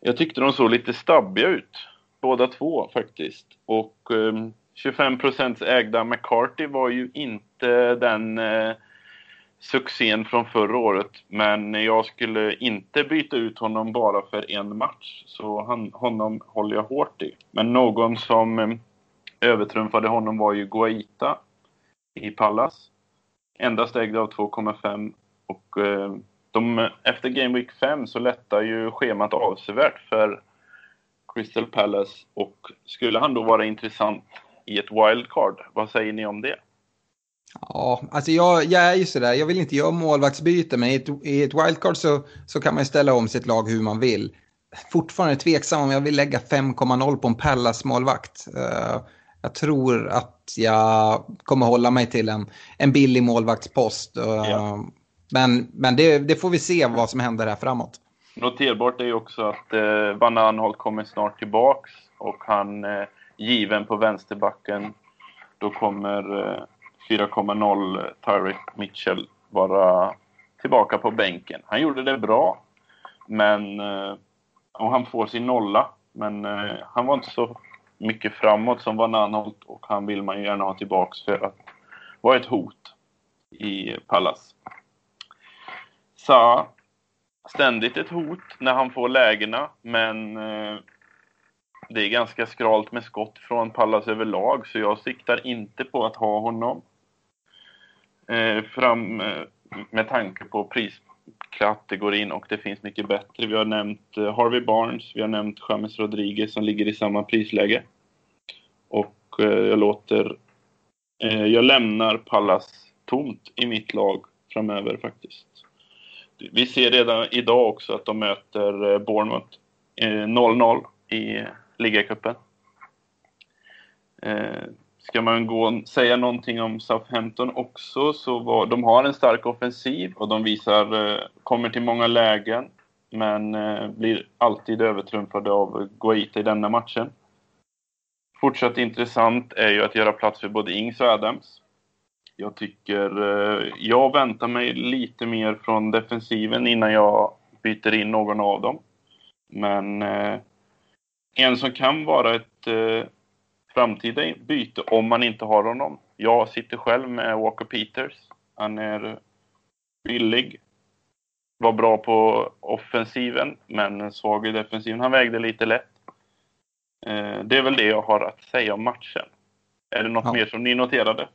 Jag tyckte de såg lite stabbiga ut, båda två faktiskt. Och ehm, 25% ägda McCarthy var ju inte den eh, succén från förra året. Men jag skulle inte byta ut honom bara för en match. Så han, honom håller jag hårt i. Men någon som eh, övertrumfade honom var ju Guaita i Pallas. Endast ägd av 2,5 och eh, de, efter Game Week 5 så lättar ju schemat avsevärt för Crystal Palace och skulle han då vara intressant i ett wildcard, vad säger ni om det?
Ja, alltså jag, jag är ju sådär, jag vill inte göra målvaktsbyte, men i ett, i ett wildcard så, så kan man ju ställa om sitt lag hur man vill. Fortfarande tveksam om jag vill lägga 5,0 på en Pallas målvakt. Uh, eh, jag tror att jag kommer hålla mig till en, en billig målvaktspost. Ja. Men, men det, det, får vi se vad som händer här framåt.
Noterbart är ju också att eh, Van Anholt kommer snart tillbaks och han eh, given på vänsterbacken. Då kommer eh, 4,0 Tyrek Mitchell vara tillbaka på bänken. Han gjorde det bra, men eh, och han får sin nolla. Men eh, han var inte så mycket framåt som Van Anholt och han vill man ju gärna ha tillbaks för att vara ett hot i Pallas. Sa ständigt ett hot när han får lägena, men eh, det är ganska skralt med skott från Pallas överlag, så jag siktar inte på att ha honom. Eh, fram eh, med tanke på kategorin och det finns mycket bättre. Vi har nämnt eh, Harvey Barnes, vi har nämnt James Rodriguez som ligger i samma prisläge. Och eh, jag låter... Eh, jag lämnar Pallas tomt i mitt lag framöver faktiskt. Vi ser redan idag också att de möter Bournemouth 0-0 i ligacupen. Ska man gå säga någonting om Southampton också så var, de har en stark offensiv och de visar, eh, kommer till många lägen men eh, blir alltid övertrumfade av Guaita i denna matchen. Fortsatt intressant är ju att göra plats för både Ings och Adams. Jag tycker, eh, jag väntar mig lite mer från defensiven innan jag byter in någon av dem. Men en som kan vara ett framtida byte om man inte har honom. Jag sitter själv med Walker Peters. Han är billig. Var bra på offensiven, men svag i defensiven. Han vägde lite lätt. Det är väl det jag har att säga om matchen. Är det något ja. mer som ni noterade?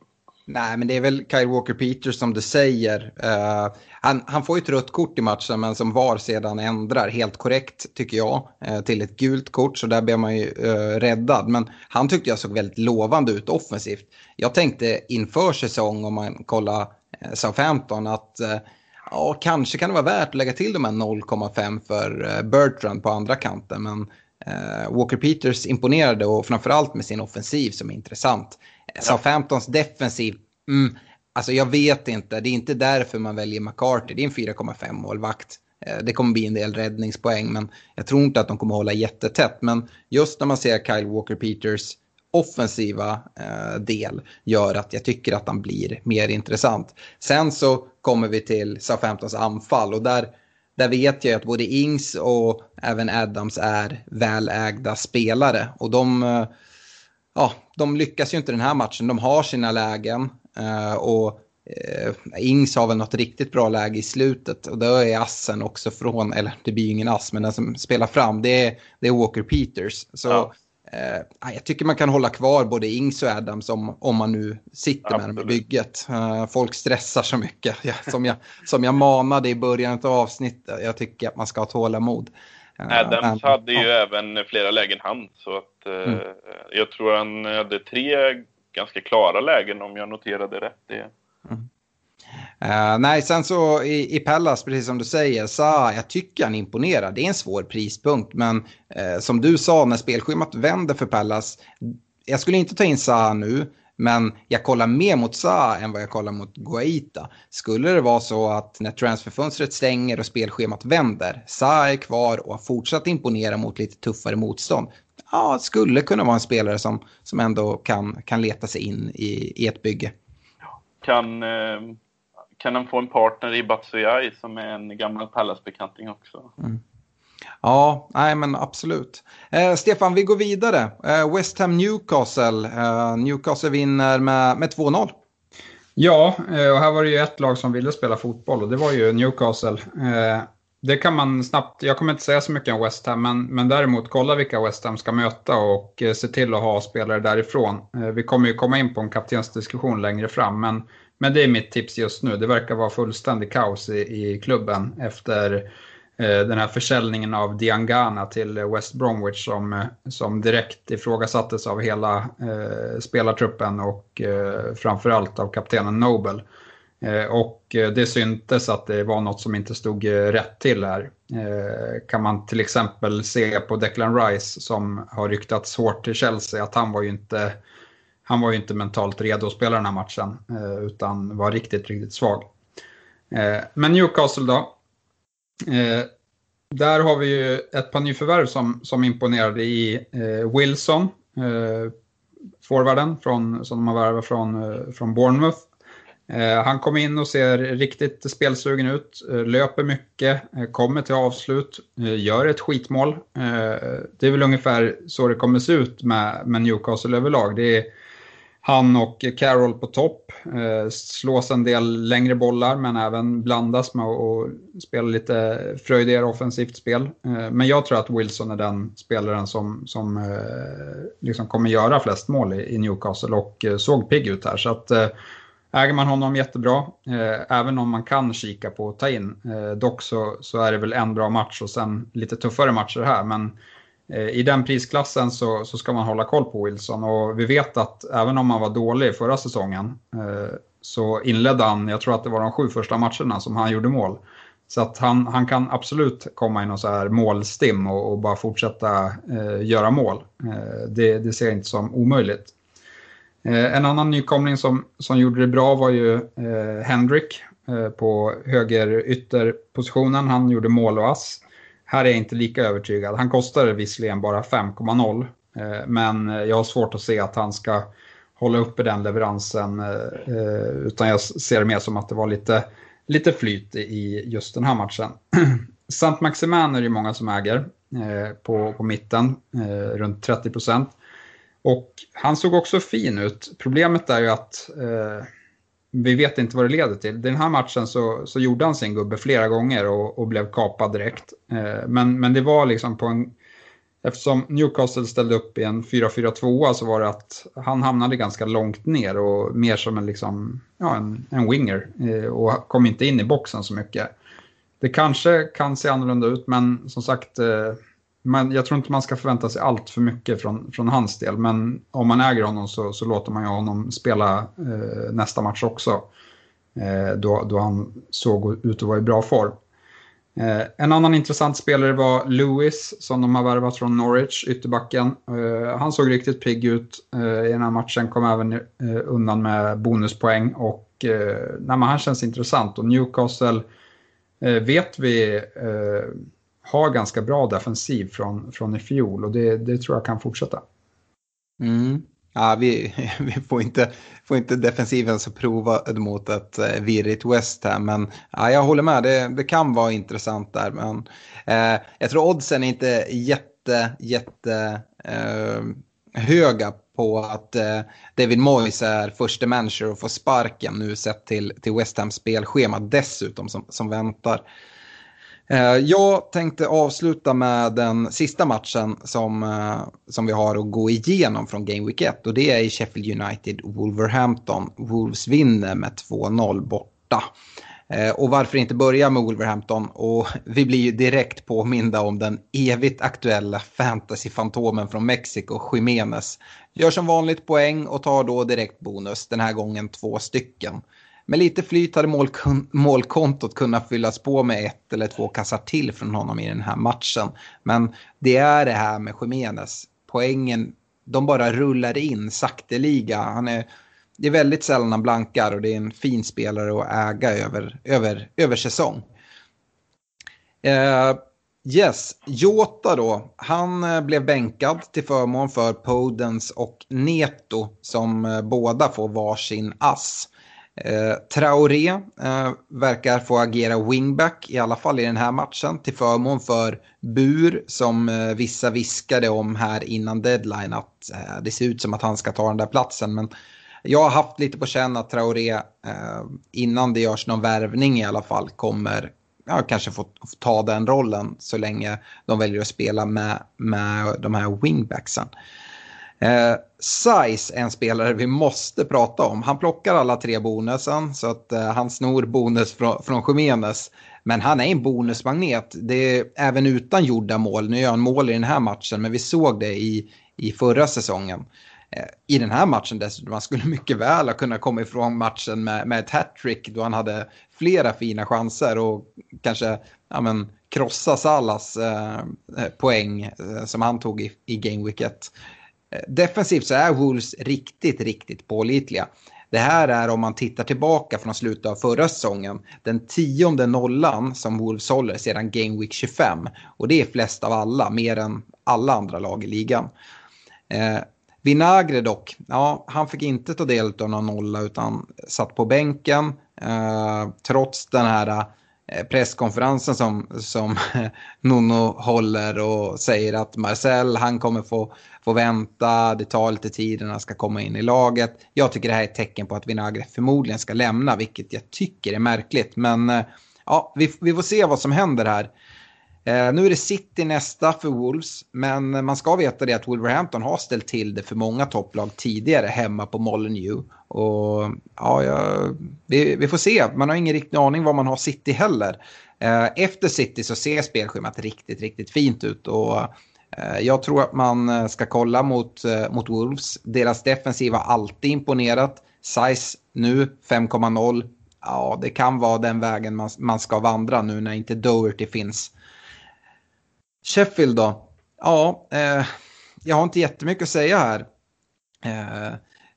Nej, men det är väl Kyle Walker Peters som du säger. Uh, han, han, får ju ett rött kort i matchen, men som VAR sedan ändrar helt korrekt, tycker jag, uh, till ett gult kort. Så där blir man ju uh, räddad. Men han tyckte jag såg väldigt lovande ut offensivt. Jag tänkte inför säsong, om man kollar uh, Southampton, att ja, kanske kan det vara värt att lägga till de här 0,5 för Bertrand på andra kanten. Men Walker Peters imponerade och framförallt med sin offensiv som är intressant. Southamptons defensiv, mm, alltså jag vet inte. Det är inte därför man väljer McCarthy. Det är en 4,5 målvakt. Eh, det kommer bli en del räddningspoäng, men jag tror inte att de kommer hålla jättetätt. Men just när man ser Kyle Walker Peters offensiva eh, del gör att jag tycker att han blir mer intressant. Sen så kommer vi till Southamptons anfall och där, där vet jag att både Ings och även Adams är välägda spelare. Och de, eh, ja, de lyckas ju inte den här matchen. De har sina lägen eh, och eh, Ings har väl något riktigt bra läge i slutet och då är assen också från, eller det blir ju ingen ass, men den som spelar fram det är, det är Walker Peters. Så ja. eh, jag tycker man kan hålla kvar både Ings och Adams om, om man nu sitter Absolut. med dem i bygget. Eh, folk stressar så mycket, ja, som, jag, som jag manade i början av avsnittet. Jag tycker att man ska ha tålamod.
Adams hade ju ja. även flera lägen han, så att eh, mm. jag tror han hade tre ganska klara lägen om jag noterade rätt. Det. Mm.
Uh, nej, sen så i, i Pallas, precis som du säger, så jag tycker han imponerar. Det är en svår prispunkt, men uh, som du sa, när spelschemat vänder för Pallas, jag skulle inte ta in Sa nu, men jag kollar mer mot Sa än vad jag kollar mot Guaita. Skulle det vara så att när transferfönstret stänger och spelschemat vänder, Sa är kvar och har fortsatt imponera mot lite tuffare motstånd. Ja, skulle kunna vara en spelare som, som ändå kan, kan leta sig in i, i ett bygge.
Kan, eh, kan han få en partner i Batsuyai som är en gammal Pallas-bekanting också? Mm.
Ja, nej men absolut. Eh, Stefan, vi går vidare. Eh, West Ham Newcastle. Eh, Newcastle vinner med, med 2-0.
Ja, eh, och här var det ju ett lag som ville spela fotboll och det var ju Newcastle. Eh, det kan man snabbt, jag kommer inte säga så mycket om West Ham, men, men däremot kolla vilka West Ham ska möta och eh, se till att ha spelare därifrån. Eh, vi kommer ju komma in på en kaptensdiskussion längre fram, men, men det är mitt tips just nu. Det verkar vara fullständig kaos i, i klubben efter Eh, den här försäljningen av Diangana till West Bromwich som, eh, som direkt ifrågasattes av hela eh, spelartruppen och eh, framförallt av kaptenen Nobel. Eh, och eh, det syntes att det var något som inte stod rätt till här. Eh, kan man till exempel se på Declan Rice som har ryktats hårt till Chelsea att han var ju inte, han var ju inte mentalt redo att spela den här matchen eh, utan var riktigt, riktigt svag. men Newcastle då, Eh, där har vi ju ett par nyförvärv som, som imponerade i eh, Wilson, eh, forwarden från, som de har värvat från, eh, från Bournemouth. Eh, han kom in och ser riktigt spelsugen ut, eh, löper mycket, eh, kommer till avslut, eh, gör ett skitmål. Eh, det är väl ungefär så det kommer se ut med, med Newcastle överlag. Det är, han och Carroll på topp. Eh, slås en del längre bollar men även blandas med att spela lite fröjdigare offensivt spel. Eh, men jag tror att Wilson är den spelaren som, som eh, liksom kommer göra flest mål i, i Newcastle och eh, såg pigg ut här. Så att, eh, äger man honom jättebra, eh, även om man kan kika på att ta in. Eh, dock så, så är det väl en bra match och sen lite tuffare matcher här. Men Eh, Eh, I den prisklassen så, så ska man hålla koll på Wilson och vi vet att även om han var dålig förra säsongen eh, så inledde han, jag tror att det var de sju första matcherna som han gjorde mål. Så att han, han kan absolut komma i någon så här målstim och, och bara fortsätta eh, göra mål. Eh, det, det ser jag inte som omöjligt. Eh, en annan nykomling som, som gjorde det bra var ju eh, Hendrik eh, på höger ytterpositionen. Han gjorde mål och ass. Här är jag inte lika övertygad. Han kostar visserligen bara 5,0 eh, men jag har svårt att se att han ska hålla uppe den leveransen eh, eh, utan jag ser det mer som att det var lite, lite flyt i just den här matchen. Saint Maximin är det många som äger på, på mitten, runt 30 procent. Och han såg också fin ut. Problemet är ju att vi vet inte vad det leder till. Den här matchen så, så gjorde han sin gubbe flera gånger och, och blev kapad direkt. Eh, men, men det var liksom på en... Eftersom Newcastle ställde upp i en 4-4-2 så var det att han hamnade ganska långt ner och mer som en, liksom, ja, en, en winger eh, och kom inte in i boxen så mycket. Det kanske kan se annorlunda ut men som sagt eh, men jag tror inte man ska förvänta sig allt för mycket från, från hans del. Men om man äger honom så, så låter man ju honom spela eh, nästa match också. Eh, då, då han såg ut att vara i bra form. Eh, en annan intressant spelare var Lewis som de har värvat från Norwich, ytterbacken. Eh, han såg riktigt pigg ut eh, i den här matchen, kom även eh, undan med bonuspoäng. Och eh, nej, han känns intressant. Och Newcastle eh, vet vi eh, har ganska bra defensiv från, från i fjol och det, det tror jag kan fortsätta.
Mm. Ja, vi, vi får, inte, får inte defensiven så prova mot ett eh, virrigt West här, men ja, jag håller med, det, det kan vara intressant där. Men eh, jag tror oddsen är inte jätte, jätte eh, höga på att eh, David Moyes är första manager och får sparken nu sett till, till West Ham spelschema dessutom som, som väntar. Eh, jag tänkte avsluta med den sista matchen som, eh, som vi har att gå igenom från Game Week 1 och det är i Sheffield United Wolverhampton. Wolves vinner med 2-0 borta. Eh, och varför inte börja med Wolverhampton? Och vi blir ju direkt påminda om den evigt aktuella fantasy-fantomen från Mexiko, Jiménez. Gör som vanligt poäng och tar då direkt bonus, den här gången två stycken. Med lite flyt hade målkon målkontot kunnat fyllas på med ett eller två kassar till från honom i den här matchen. Men det är det här med Jiménez. Poängen, de bara rullar in sakteliga. Han är, det är väldigt sällan han blankar och det är en fin spelare att äga över, över, över säsong. Uh, Yes, Jota då, han eh, blev bänkad till förmån för Podens och Neto som eh, båda får varsin ass. Eh, Traoré eh, verkar få agera wingback, i alla fall i den här matchen, till förmån för Bur som eh, vissa viskade om här innan deadline att eh, det ser ut som att han ska ta den där platsen. Men jag har haft lite på känn att Traoré, eh, innan det görs någon värvning i alla fall, kommer ja, kanske få, få ta den rollen så länge de väljer att spela med, med de här wingbacksen. Eh, Size är en spelare vi måste prata om. Han plockar alla tre bonusen så att eh, han snor bonus från, från Jiménez. Men han är en bonusmagnet. Det är även utan gjorda mål. Nu gör han mål i den här matchen men vi såg det i, i förra säsongen. Eh, I den här matchen dessutom, han skulle mycket väl ha kunnat komma ifrån matchen med, med ett hattrick då han hade flera fina chanser och kanske ja, men, krossa Salas eh, eh poäng eh, som han tog i, i Game Week 1. Eh, defensivt så är Wolves riktigt, riktigt pålitliga. Det här är om man tittar tillbaka från slutet av förra säsongen. Den tionde nollan som Wolves håller sedan Game Week 25. Och det är flest av alla, mer än alla andra lag i ligan. Eh, Vinagre dock, ja, han fick inte ta del av någon nolla utan satt på bänken. Eh, trots den här Eh, Eh, presskonferensen som, som Nuno håller och säger att Marcel han kommer få, få vänta, det tar lite tid innan han ska komma in i laget. Jag tycker det här är ett tecken på att Vinagre förmodligen ska lämna, vilket jag tycker är märkligt. Men eh, ja, vi, vi får se vad som händer här. Eh, nu är det City nästa för Wolves, men man ska veta det att Wolverhampton har ställt till det för många topplag tidigare hemma på Molineux. Och ja, ja vi, vi, får se, man har ingen riktig aning vad man har City heller. Eh, efter City så ser spelschemat riktigt, riktigt fint ut. Och eh, jag tror att man ska kolla mot, eh, mot Wolves. Deras defensiv har alltid imponerat. Size nu 5,0. Ja, det kan vara den vägen man, man ska vandra nu när inte Doherty finns. Sheffield då? Ja, eh, jag har inte jättemycket att säga här. Eh,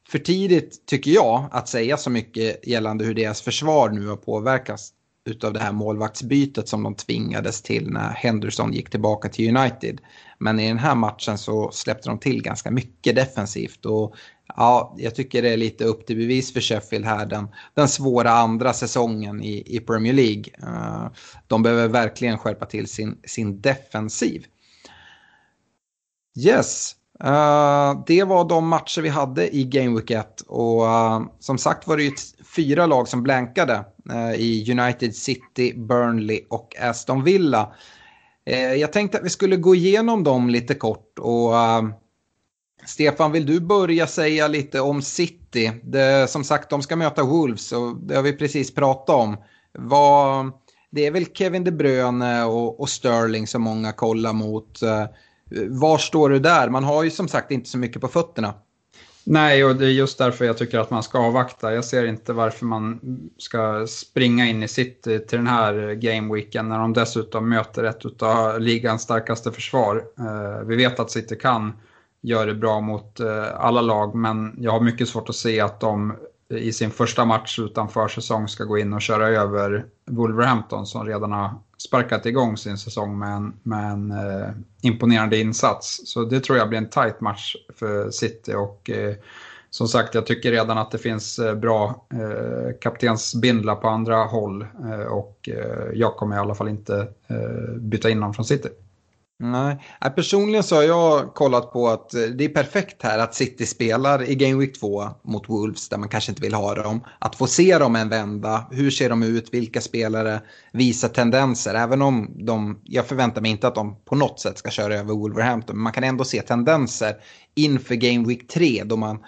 för tidigt tycker jag att säga så mycket gällande hur deras försvar nu har påverkats utav det här målvaktsbytet som de tvingades till när Henderson gick tillbaka till United. Men i den här matchen så släppte de till ganska mycket defensivt och ja, jag tycker det är lite upp till bevis för Sheffield här den, den svåra andra säsongen i, i Premier League. Eh, de behöver verkligen skärpa till sin, sin defensiv. Yes, uh, det var de matcher vi hade i Game Week 1 och uh, som sagt var det ju fyra lag som blankade i United City, Burnley och Aston Villa. jag tänkte att vi skulle gå igenom dem lite kort och Stefan, vill du börja säga lite om City? Det, som sagt, de ska möta Wolves och det har vi precis pratat om. Vad, det är väl Kevin De Bruyne och, och Sterling som många kollar mot. Eh, var står du där? Man har ju som sagt inte så mycket på fötterna.
Nej, och det är just därför jag tycker att man ska avvakta. Jag ser inte varför man ska springa in i City till den här gameweeken när de dessutom möter ett av ligans starkaste försvar. Eh, vi vet att City kan gör det bra mot eh, alla lag, men jag har mycket svårt att se att de i sin första match utan försäsong ska gå in och köra över Wolverhampton som redan har sparkat igång sin säsong med en, med en eh, imponerande insats. Så det tror jag blir en tight match för City och eh, som sagt, jag tycker redan att det finns eh, bra eh, kaptensbindlar på andra håll eh, och eh, jag kommer i alla fall inte eh, byta in dem från City.
Nej, äh, personligen så har jag kollat på att eh, det är perfekt här att City spelar i Game Week 2 mot Wolves där man kanske inte vill ha dem. Att få se dem en vända, hur ser de ut, vilka spelare visar tendenser. Även om de, jag förväntar mig inte att de på något sätt ska köra över Wolverhampton, men man kan ändå se tendenser inför Game Week 3 då man,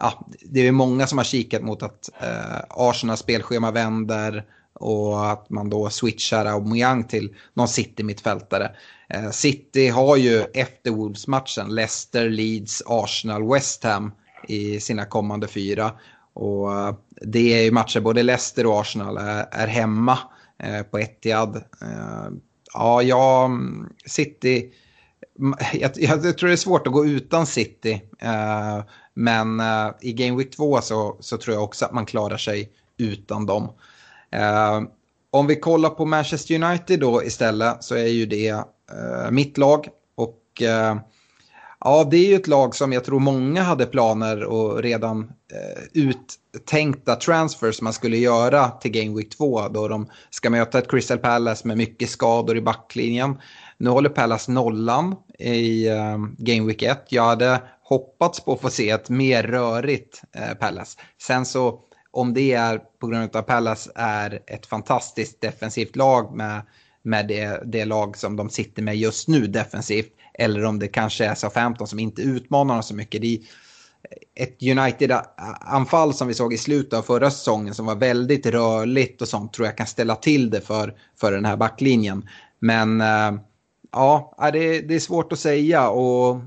ja, det är många som har kikat mot att eh, Arsenals spelschema vänder och att man då switchar Aubameyang till någon City-mittfältare. Eh, City har ju efter Wolves-matchen Leicester, Leeds, Arsenal, West Ham i sina kommande fyra. Och eh, det är ju matcher, både Leicester och Arsenal är, är hemma eh, på Etihad. Ja, jag, City... Jag, jag, tror det är svårt att gå utan City. men i Game Week 2 så, så tror jag också att man klarar sig utan dem. om vi kollar på Manchester United då istället så är ju det Eh, mitt lag. Och eh, ja, det är ju ett lag som jag tror många hade planer och redan eh, uttänkta transfers man skulle göra till Game Week 2 då de ska möta ett Crystal Palace med mycket skador i backlinjen. Nu håller Palace nollan i eh, Game Week 1. Jag hade hoppats på att få se ett mer rörigt eh, Palace. Sen så om det är på grund av att Palace är ett fantastiskt defensivt lag med, med det, det lag som de sitter med just nu defensivt. Eller om det kanske är SA-15 som inte utmanar dem så mycket. Det är ett United-anfall som vi såg i slutet av förra säsongen som var väldigt rörligt och sånt tror jag kan ställa till det för, för den här backlinjen. Men äh, ja, det, det är svårt att säga och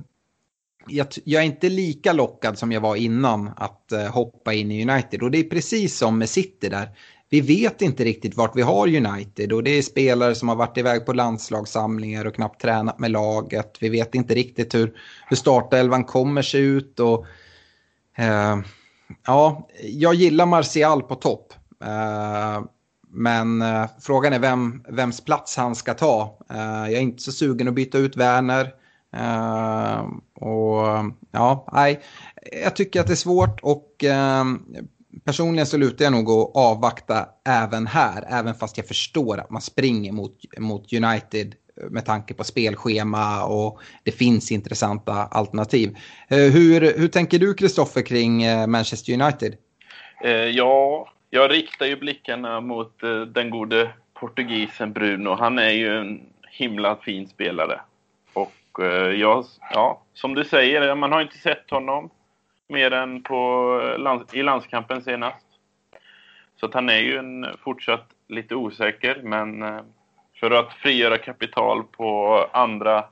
jag, jag, är inte lika lockad som jag var innan att eh, hoppa in i United. Och det är precis som med City där. Vi vet inte riktigt vart vi har United och det är spelare som har varit iväg på landslagssamlingar och knappt tränat med laget. Vi vet inte riktigt hur, hur startelvan kommer se ut och eh, ja, jag gillar Martial på topp. Eh, men eh, frågan är vem, vems plats han ska ta. Eh, jag är inte så sugen att byta ut Werner. Eh, och ja, nej, jag tycker att det är svårt och personligen så lutar jag nog att avvakta även här, även fast jag förstår att man springer mot, mot United eh, med tanke på spelschema och det finns intressanta alternativ. Eh, hur, hur tänker du Kristoffer kring eh, Manchester United?
ja, jag riktar ju blickarna mot den gode portugisen Bruno. Han är ju en himla fin spelare. Och jag, ja, som du säger, man har inte sett honom mer än på lands, i landskampen senast. Så att han är ju en fortsatt lite osäker, men eh, för att frigöra kapital på andra,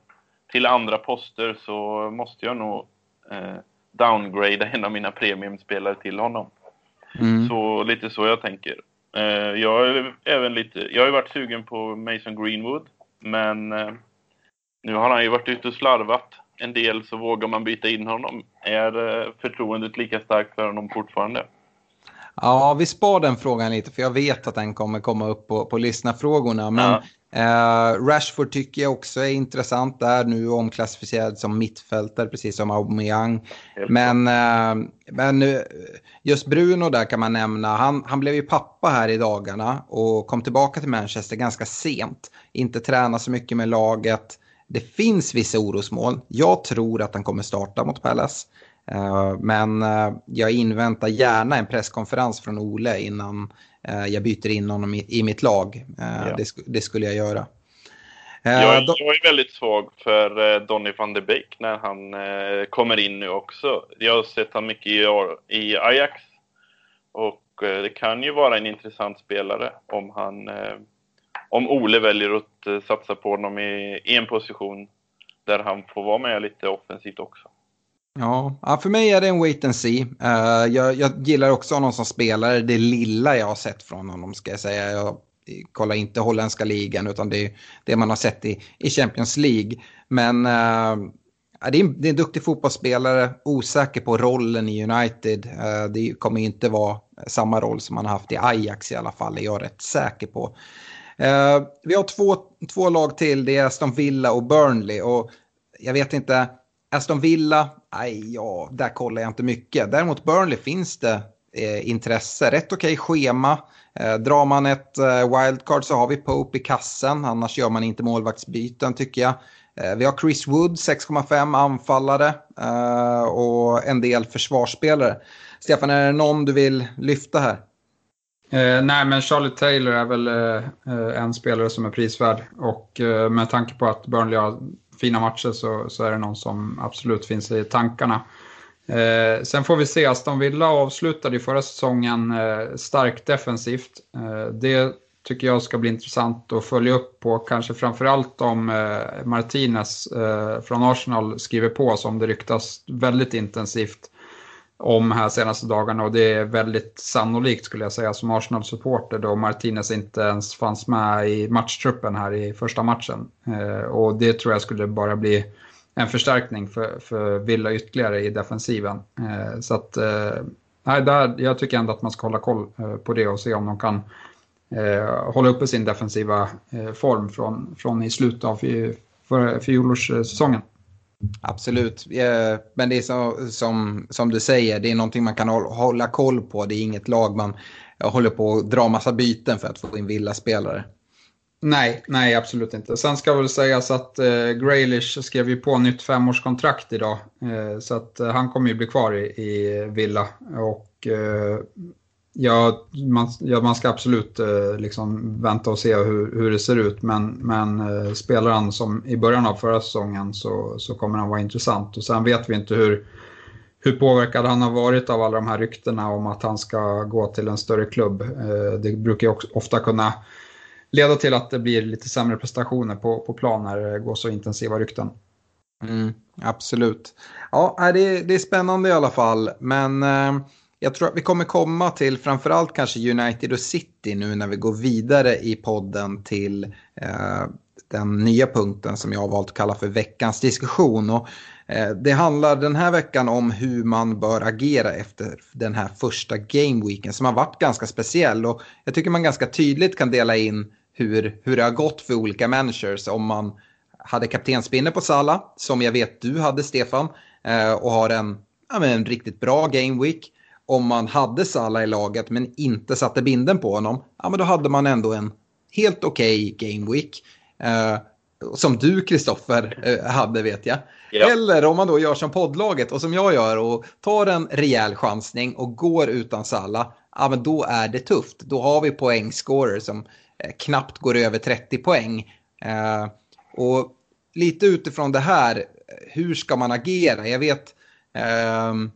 till andra poster så måste jag nog eh, downgrada en av mina premiumspelare till honom. Mm. Så lite så jag tänker. Eh, jag, är även lite, jag har ju varit sugen på Mason Greenwood, men eh, nu har han ju varit ute och slarvat en del så vågar man byta in honom. Är eh, förtroendet lika starkt för honom fortfarande?
Ja, vi spar den frågan lite för jag vet att den kommer komma upp på, på lyssnarfrågorna. Men ja. eh, Rashford tycker jag också är intressant där, nu omklassificerad som mittfältare precis som Aubameyang. Men, eh, men just Bruno där kan man nämna, han, han blev ju pappa här i dagarna och kom tillbaka till Manchester ganska sent. Inte träna så mycket med laget. Det finns vissa orosmål. Jag tror att han kommer starta mot Palace. Eh, men eh, jag inväntar gärna en presskonferens från Ole innan eh, jag byter in honom i mitt lag. Ja. Det, skulle jag göra.
Jag, jag är väldigt svag för Donny van de Beek när han kommer in nu också. Jag har sett honom mycket i Ajax. Och det kan ju vara en intressant spelare om han om Ole väljer att eh, satsa på honom i, i en position där han får vara med lite offensivt också.
Ja, för mig är det en wait and see. Eh, jag, jag, gillar också honom som spelare, det lilla jag har sett från honom ska jag säga. Jag kollar inte holländska ligan utan det är det man har sett i, i Champions League. Men eh, det, är en, det är en duktig fotbollsspelare, osäker på rollen i United. Det kommer inte vara samma roll som han har haft i Ajax i alla fall, är jag rätt säker på. Eh, vi har två, två lag till, det är Aston Villa och Burnley. Och jag vet inte, Aston Villa, aj, ja, där kollar jag inte mycket. Däremot Burnley finns det eh, intresse. Rätt okej schema. Eh, drar man ett eh, wildcard så har vi Pope i kassen, annars gör man inte målvaktsbyten tycker jag. Eh, vi har Chris Wood, 6,5 anfallare eh, och en del försvarsspelare. Stefan, är det någon du vill lyfta här?
Eh, nej, men Charlie Taylor är väl eh, eh, en spelare som är prisvärd. Och eh, med tanke på att Burnley har fina matcher så, så är det någon som absolut finns i tankarna. Eh, sen får vi se, Aston Villa avslutade ju förra säsongen eh, starkt defensivt. Eh, det tycker jag ska bli intressant att följa upp på, kanske framförallt om eh, Martinez från Arsenal skriver på som det ryktas väldigt intensivt om här senaste dagarna och det är väldigt sannolikt skulle jag säga som Arsenal-supporter då Martinez inte ens fanns med i matchtruppen här i första matchen. Eh, och det tror jag skulle bara bli en förstärkning för, för Villa ytterligare i defensiven. Eh, så att, eh, nej, där, jag tycker ändå att man ska hålla koll på det och se om de kan hålla uppe sin defensiva form från, från i slutet av fjolårssäsongen.
Absolut, eh, men det är så, som, som du säger, det är någonting man kan hålla koll på. Det är inget lag man eh, håller på att dra massa byten för att få in villaspelare.
Nej, nej absolut inte. Sen ska väl sägas att eh, Graylish skrev ju på nytt femårskontrakt idag. Eh, så att eh, han kommer ju bli kvar i, i Villa. Och eh, ja, man, ja, man ska absolut eh, liksom vänta och se hur, hur det ser ut. Men, men eh, spelar han som i början av förra säsongen så, så kommer han vara intressant. Och sen vet vi inte hur, hur påverkad han har varit av alla de här ryktena om att han ska gå till en större klubb. Eh, det brukar ju ofta kunna leda till att det blir lite sämre prestationer på, på plan när det går så intensiva rykten.
Mm, absolut. Ja, det, det är spännande i alla fall. Men eh, jag tror att vi kommer komma till framförallt kanske United och City nu när vi går vidare i podden till eh, den nya punkten som jag har valt att kalla för veckans diskussion. Och, eh, det handlar den här veckan om hur man bör agera efter den här första gameweeken som har varit ganska speciell. Och jag tycker man ganska tydligt kan dela in hur, hur det har gått för olika managers. Om man hade kaptensbinne på Sala, som jag vet du hade Stefan, eh, och har en, ja, en riktigt bra gameweek. Om man hade Sala i laget men inte satte binden på honom, ja, men då hade man ändå en helt okej okay gameweek. Eh, som du, Kristoffer, eh, hade vet jag. Ja. Eller om man då gör som poddlaget och som jag gör och tar en rejäl chansning och går utan Salla, ja men då är det tufft. Då har vi poängscorer som Eh, knappt går över 30 poäng. Eh, och lite utifrån det här, hur ska man agera? Jag vet, ehm,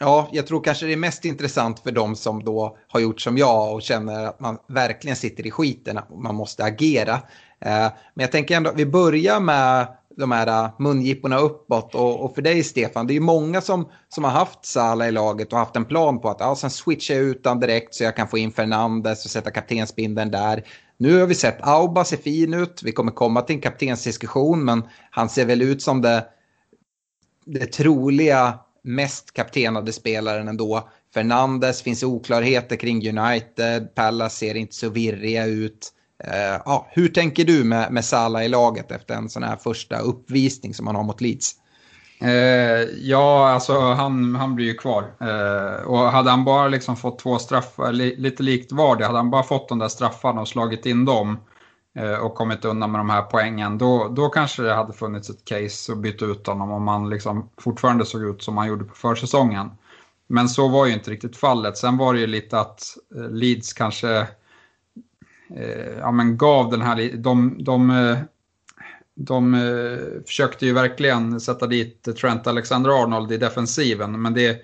ja, jag tror kanske det är mest intressant för de som då har gjort som jag och känner att man verkligen sitter i skiten, att man måste agera. Eh, men jag tänker ändå att vi börjar med de här eh, mungiporna mungipporna uppåt. Och, och, för dig Stefan, det är ju många som, som har haft Sala i laget och haft en plan på att ja, sen switchar jag ut den direkt så jag kan få in Fernandes och sätta kaptensbindeln där. Nu har vi sett Auba se fin ut, vi kommer komma till en kaptensdiskussion men han ser väl ut som det, det troliga mest kaptenade spelaren ändå. Fernandes finns oklarheter kring United, Pallas ser inte så virriga ut. Uh, ja, hur tänker du med, med Salah i laget efter en sån här första uppvisning som han har mot Leeds?
Uh, ja, alltså han, han blir ju kvar. Uh, och hade han bara liksom fått två straffar, li, lite likt Vardy, hade han bara fått de där straffarna och slagit in dem Eh, och kommit undan med de här poängen, då, då kanske det hade funnits ett case att byta ut honom om han liksom fortfarande såg ut som han gjorde på försäsongen. Men så var ju inte riktigt fallet. Sen var det ju lite att eh, Leeds kanske Eh, ja, men gav den här, de, de, de, de eh, försökte ju verkligen sätta dit Trent Alexander-Arnold i defensiven, men det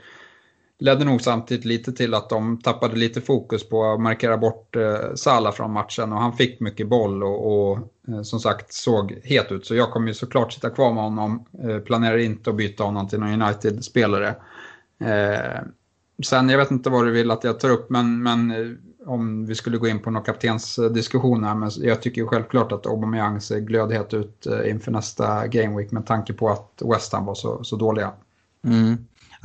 ledde nog samtidigt lite till att de tappade lite fokus på att markera bort eh, Salah från matchen och han fick mycket boll och, och eh, som sagt såg het ut. Så jag kommer ju såklart sitta kvar med honom, eh, planerar inte att byta honom till någon United-spelare. Eh, sen, jag vet inte vad du vill att jag tar upp, men, men eh, om vi skulle gå in på någon kaptensdiskussion här, men jag tycker ju självklart att Aubameyang ser glödhet ut eh, inför nästa Game Week med tanke på att West Ham var så, så dåliga.
Mm.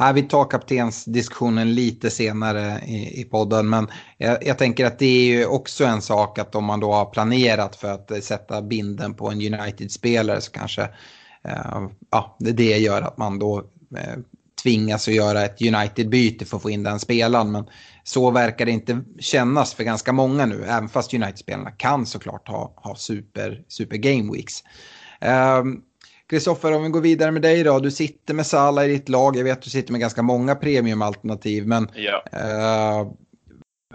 Ja, vi tar kaptensdiskussionen lite senare i, i podden, men jag, jag, tänker att det är ju också en sak att om man då har planerat för att sätta binden på en United-spelare så kanske eh, ja, det, gör att man då eh, tvingas att göra ett United-byte för att få in den spelaren. Men så verkar det inte kännas för ganska många nu, även fast United-spelarna kan såklart ha, ha super, super game weeks. Ehm, Kristoffer, om vi går vidare med dig då. Du sitter med Salah i ditt lag. Jag vet att du sitter med ganska många premiumalternativ. Men
ja.
Uh,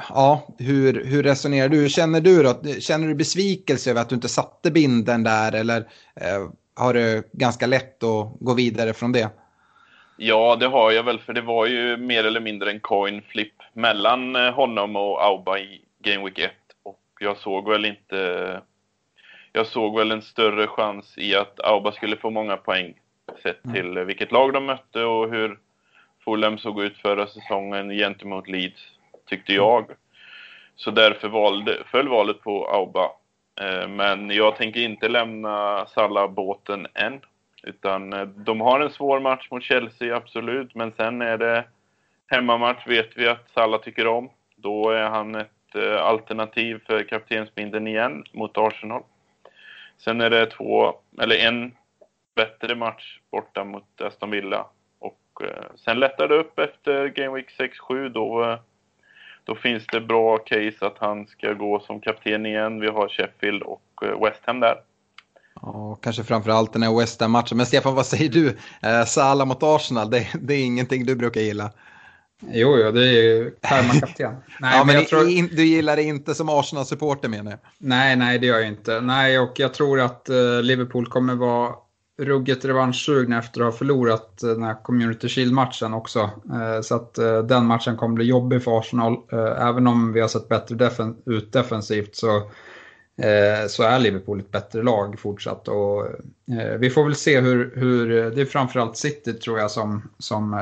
ja, hur, hur resonerar du? Hur känner du då? Känner du besvikelse över att du inte satte binden där? Eller uh, har du ganska lätt att gå vidare från det?
Ja, det har jag väl, för det var ju mer eller mindre en coin flip mellan eh, honom och Auba i Game Week 1. Och jag såg väl inte... Jag såg väl en större chans i att Auba skulle få många poäng sett mm. till vilket lag de mötte och hur Fulham såg ut förra säsongen gentemot Leeds, tyckte mm. jag. Så därför valde, föll valet på Auba. Eh, men jag tänker inte lämna Salah-båten än. Utan eh, de har en svår match mot Chelsea, absolut. Men sen är det hemmamatch, vet vi att Salah tycker om. Då är han ett eh, alternativ för kaptensbindeln igen mot Arsenal. Sen är det två, eller en bättre match borta mot Aston Villa. Och eh, sen lättar det upp efter Game Week 6-7. Då, eh, då finns det bra case att han ska gå som kapten igen. Vi har Sheffield och eh, West Ham där.
Ja, kanske framförallt den här West Ham-matchen. Men Stefan, vad säger du? Eh, Salah mot Arsenal, det, det, är ingenting du brukar gilla.
Jo, jo, det är ju permakapten.
Nej, ja, men, men tror... in, du gillar det inte som Arsenal-supporter menar jag.
Nej, nej, det gör jag inte. Nej, och jag tror att uh, Liverpool kommer vara ruggigt revanschsugna efter att ha förlorat den här Community Shield-matchen också. Uh, så att uh, den matchen kommer bli jobbig för Arsenal. Även om vi har sett bättre defen ut defensivt så så är Liverpool ett bättre lag fortsatt. Och, vi får väl se hur, hur, det är framförallt City tror jag som, som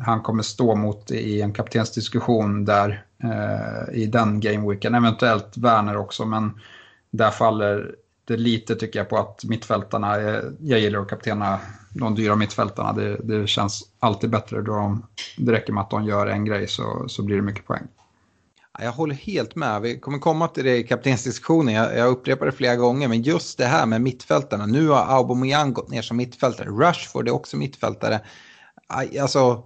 han kommer stå mot i en kaptensdiskussion där eh, i den gameweeken. Eventuellt Werner också, men där faller det lite tycker jag på att mittfältarna, är, jag gillar att kaptena de dyra mittfältarna. Det, det känns alltid bättre då de, det räcker med att de gör en grej så, så blir det mycket poäng.
Jag håller helt med. Vi kommer komma till det i kaptensdiskussionen. Jag, jag upprepar det flera gånger. Men just det här med mittfältarna. Nu har Aubameyang gått ner som mittfältare. Rushford är också mittfältare. Alltså,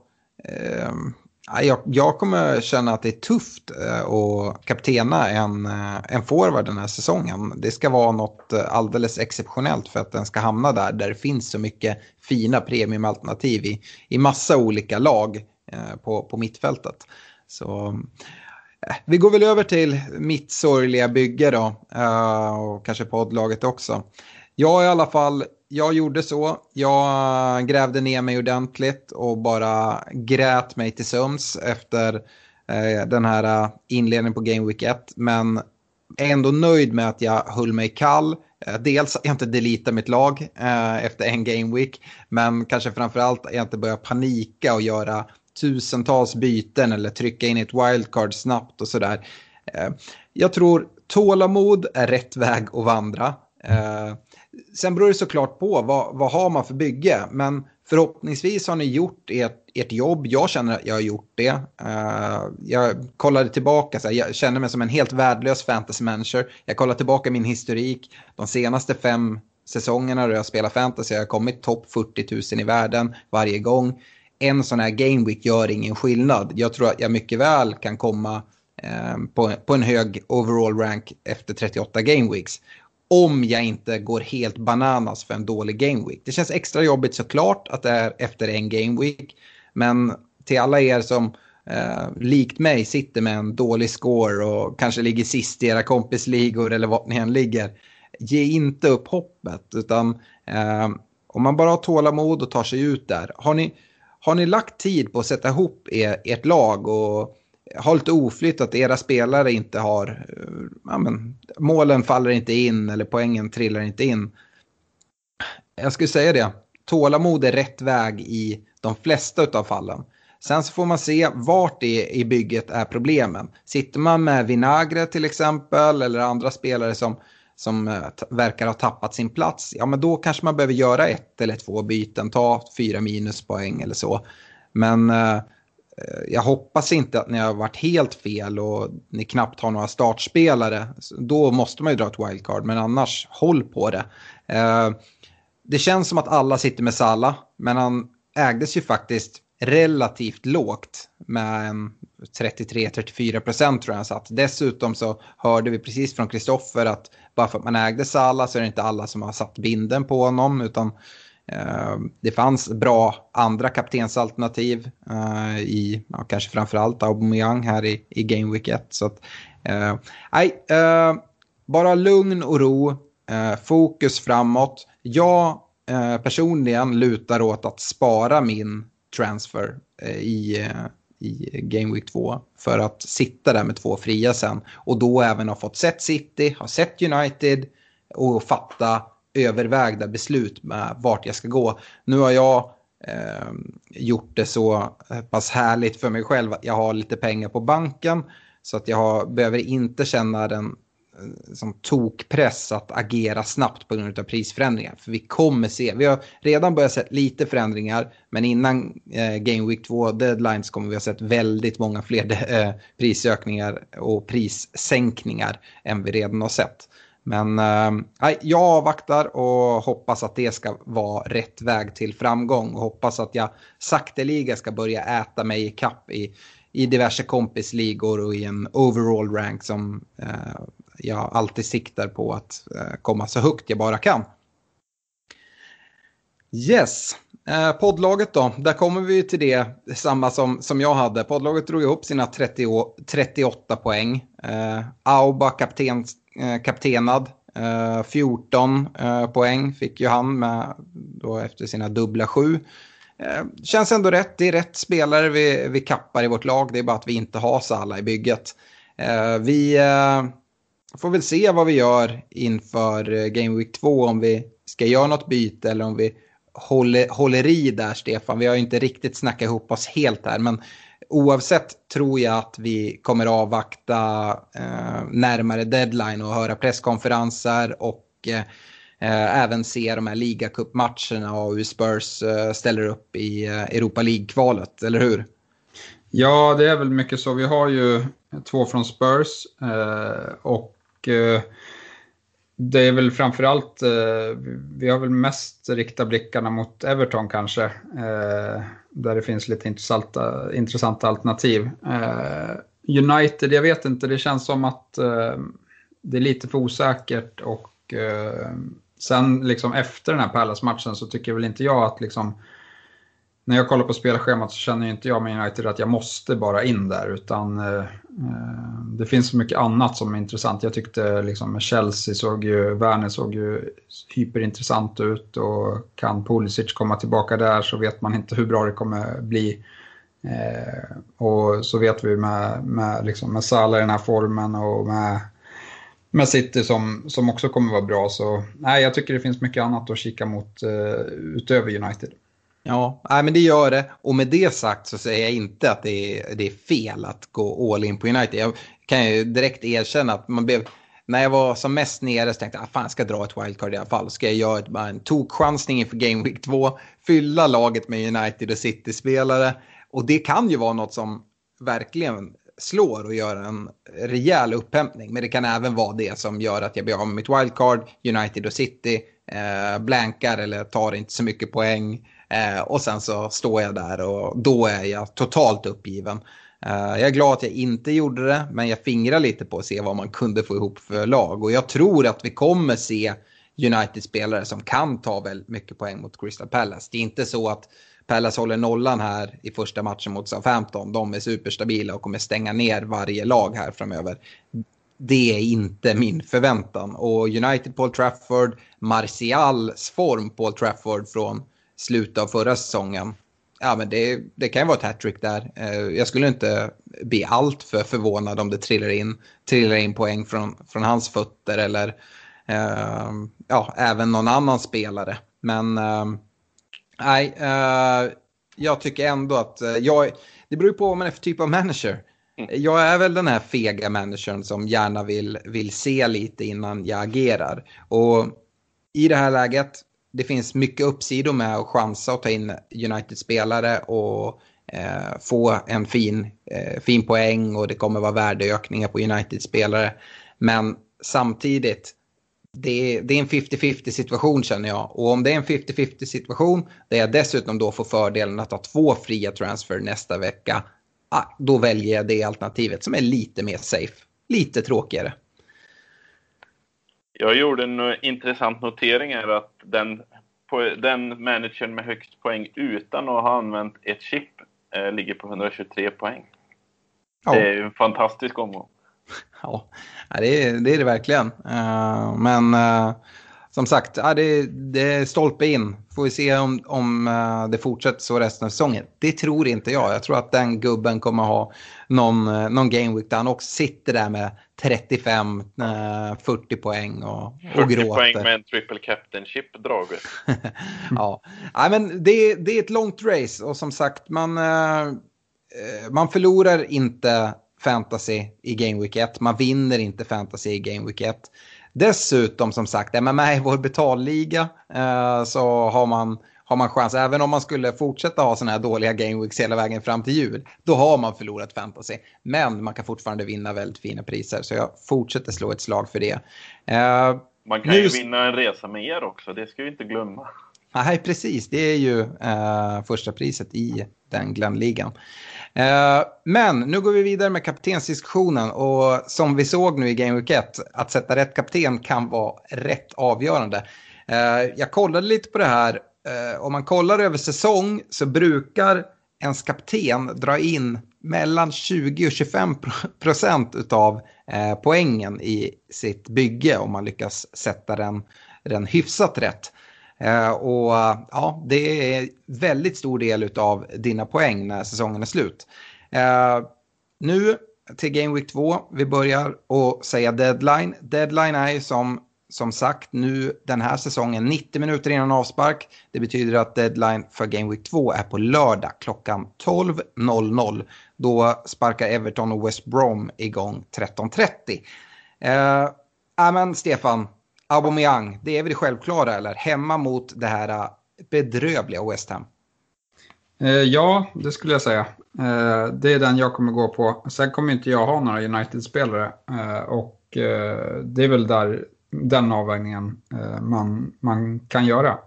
Ehm, jag, jag kommer känna att det är tufft eh, att kaptena en, eh, en forward den här säsongen. Det ska vara något eh, alldeles exceptionellt för att den ska hamna där, där det finns så mycket fina premiumalternativ i, i massa olika lag eh, på, på mittfältet. Så vi går väl över till mitt sorgliga bygge då, och kanske poddlaget också. Jag i alla fall jag gjorde så. Jag grävde ner mig ordentligt och bara grät mig till sömns efter eh, den här eh, inledningen på Game Week 1. Men är ändå nöjd med att jag höll mig kall. Eh, dels att jag inte deletar mitt lag eh, efter en Game Week. Men kanske framförallt att jag inte börjar panika och göra tusentals byten eller trycka in ett wildcard snabbt och sådär. Eh, jag tror tålamod är rätt väg att vandra. Eh, Sen beror det såklart på vad, vad har man för bygge. Men förhoppningsvis har ni gjort ert, ert jobb. Jag känner att jag har gjort det. Uh, jag kollade tillbaka, så här, jag känner mig som en helt värdelös fantasy manager. Jag kollar tillbaka min historik. De senaste fem säsongerna då jag spelar fantasy har jag kommit topp 40 000 i världen varje gång. En sån här game week gör ingen skillnad. Jag tror att jag mycket väl kan komma eh, på, på en hög overall rank efter 38 game weeks om jag inte går helt bananas för en dålig gameweek. Det känns extra jobbigt såklart att det är efter en gameweek. Men till alla er som eh, likt mig sitter med en dålig score och kanske ligger sist i era kompisligor eller vart ni än ligger. Ge inte upp hoppet utan eh, om man bara har tålamod och tar sig ut där. Har ni, har ni lagt tid på att sätta ihop er, ert lag och har lite oflytt att era spelare inte har, eh, ja, men, målen faller inte in eller poängen trillar inte in. Jag skulle säga det, tålamod är rätt väg i de flesta av fallen. Sen så får man se vart i, i bygget är problemen. Sitter man med Vinagre till exempel eller andra spelare som, som eh, verkar ha tappat sin plats, ja men då kanske man behöver göra ett eller två byten, ta fyra minuspoäng eller så. Men Eh, Eh, jag hoppas inte att ni har varit helt fel och ni knappt har några startspelare. Då måste man ju dra ett wildcard, men annars håll på det. Eh, det känns som att alla sitter med Salla, men han ägdes ju faktiskt relativt lågt med 33-34 procent tror jag han satt. Dessutom så hörde vi precis från Kristoffer att bara för att man ägde Salla så är det inte alla som har satt binden på honom utan Eh, Eh, det fanns bra andra kaptensalternativ eh, i, ja, kanske framförallt Aubameyang här i, i Game Week 1. Så att, eh, nej, bara lugn och ro, fokus framåt. Jag personligen lutar åt att spara min transfer i, i Game Week 2 för att sitta där med två fria sen och då även ha fått sett City, ha sett United och fatta övervägda beslut med vart jag ska gå. Nu har jag eh, gjort det så pass härligt för mig själv att jag har lite pengar på banken. Så att jag har, behöver inte känna den eh, som tokpress att agera snabbt på grund av prisförändringar. För vi kommer se, vi har redan börjat se lite förändringar, men innan eh, Game Week 2 deadlines kommer vi ha sett väldigt många fler eh, prisökningar och prissänkningar än vi redan har sett. Men eh, jag avvaktar och hoppas att det ska vara rätt väg till framgång och hoppas att jag sakteliga ska börja äta mig i kapp i, i diverse kompisligor och i en overall rank som eh, jag alltid siktar på att eh, komma så högt jag bara kan. Yes, eh, poddlaget då, där kommer vi till det, samma som, som jag hade. Poddlaget drog ihop sina 30, 38 poäng. Eh, Auba kapten, Eh, kaptenad, eh, 14 eh, poäng fick ju han med då efter sina dubbla sju. Känns ändå rätt, det är rätt spelare vi, vi kappar i vårt lag, det är bara att vi inte har Sala i bygget. Vi får väl se vad vi gör inför Game Week 2 om vi ska göra något byte eller om vi håller, håller i där, Stefan. Vi har ju inte riktigt snackat ihop oss helt här, men oavsett tror jag att vi kommer avvakta eh, närmare deadline och höra presskonferenser och eh, eh, även se de här ligacupmatcherna och hur Spurs eh, ställer upp i eh, Europa League-kvalet, eller hur?
Ja, det är väl mycket så. Vi har ju två från Spurs eh, och eh, det är väl framförallt, eh, vi har väl mest riktat blickarna mot Everton kanske, eh, där det finns lite intressanta, intressanta alternativ. Eh, United, jag vet inte, det känns som att eh, det är lite för osäkert och eh, sen liksom efter den här Palace-matchen så tycker väl inte jag att liksom när jag kollar på spelschemat så känner inte jag med United att jag måste bara in där utan eh, eh, det finns så mycket annat som är intressant. Jag tyckte liksom med Chelsea såg ju, Werner såg ju hyperintressant ut och kan Pulisic komma tillbaka där så vet man inte hur bra det kommer bli. Eh, och så vet vi med, med, liksom med Salah i den här formen och med, med City som, som också kommer vara bra. Så nej, jag tycker det finns mycket annat att kika mot eh, utöver United.
Ja, nej, men det gör det. Och med det sagt så säger jag inte att det är, det är fel att gå all in på United. Jag kan ju direkt erkänna att man blev, när jag var som mest nere så tänkte jag att ah, jag ska dra ett wildcard i alla fall. Ska jag göra bara en tokchansning inför Game Week 2, fylla laget med United och City-spelare. Och det kan ju vara något som verkligen slår och gör en rejäl upphämtning. Men det kan även vara det som gör att jag blir av med mitt wildcard, United och City, eh, blankar eller tar inte så mycket poäng. Eh, och sen så står jag där och då är jag totalt uppgiven. Eh, jag är glad att jag inte gjorde det, men jag fingrar lite på att se vad man kunde få ihop för lag. Och jag tror att vi kommer se United-spelare som kan ta väldigt mycket poäng mot Crystal Palace. Det är inte så att Palace håller nollan här i första matchen mot Southampton. De är superstabila och kommer stänga ner varje lag här framöver. Det är inte min förväntan. Och United Paul Trafford, Martials form Paul Trafford från slutet av förra säsongen. Ja, men det, det kan ju vara ett hattrick där. Eh, jag skulle inte bli allt för förvånad om det trillar in, trillar in poäng från, från hans fötter eller eh, ja, även någon annan spelare. Men eh, nej, eh, jag tycker ändå att eh, jag, det beror på vad man är för typ av manager. Mm. Jag är väl den här fega managern som gärna vill, vill se lite innan jag agerar. Och i det här läget, det finns mycket uppsidor med att chansa och ta in United-spelare och eh, få en fin, eh, fin poäng och det kommer vara värdeökningar på United-spelare. Men samtidigt, det är, det är en 50-50 situation känner jag. Och om det är en 50-50 situation där jag dessutom då får fördelen att ha två fria transfer nästa vecka, ah, då väljer jag det alternativet som är lite mer safe. Lite tråkigare.
Jag gjorde en intressant notering här att den, den managern med högst poäng utan att ha använt ett chip eh, ligger på 123 poäng. Ja. Det är en fantastisk omgång.
Ja, det är det, är det verkligen. Uh, men uh, som sagt, ja, det, det är stolpe in. Får vi se om, om uh, det fortsätter så resten av säsongen. Det tror inte jag. Jag tror att den gubben kommer ha någon, någon game week där han också sitter där med 35, 40 poäng och, och 40 gråter.
poäng med en triple captainship draget.
ja, ja men det, det är ett långt race och som sagt man, man förlorar inte fantasy i Game Week 1. Man vinner inte fantasy i Game Week 1. Dessutom som sagt, är man med i vår betalliga eh, så har man, har man chans, även om man skulle fortsätta ha sådana här dåliga Game Weeks hela vägen fram till jul, då har man förlorat fantasy. Men man kan fortfarande vinna väldigt fina priser, så jag fortsätter slå ett slag för det.
Eh, man kan nu... ju vinna en resa med er också, det ska vi inte glömma.
Nej, precis. Det är ju eh, första priset i den Glenligan. Eh, men nu går vi vidare med kaptensdiskussionen och som vi såg nu i Game Week 1, att sätta rätt kapten kan vara rätt avgörande. Eh, jag kollade lite på det här, eh, om man kollar över säsong så brukar ens kapten dra in mellan 20 och 25 procent av eh, poängen i sitt bygge om man lyckas sätta den, den hyfsat rätt. Eh, och ja, det är väldigt stor del av dina poäng när säsongen är slut. Eh, nu till Game Week 2, vi börjar och säga deadline. Deadline är ju som som sagt nu den här säsongen 90 minuter innan avspark. Det betyder att deadline för Game Week 2 är på lördag klockan 12.00. Då sparkar Everton och West Brom igång 13.30. Eh, äh, men Stefan, Aubameyang, det är väl det självklara eller? Hemma mot det här äh, bedrövliga West Ham.
Eh, ja, det skulle jag säga. Eh, det är den jag kommer gå på. Sen kommer inte jag ha några United-spelare. Eh, och det är väl där den avvägningen eh, man, man kan göra.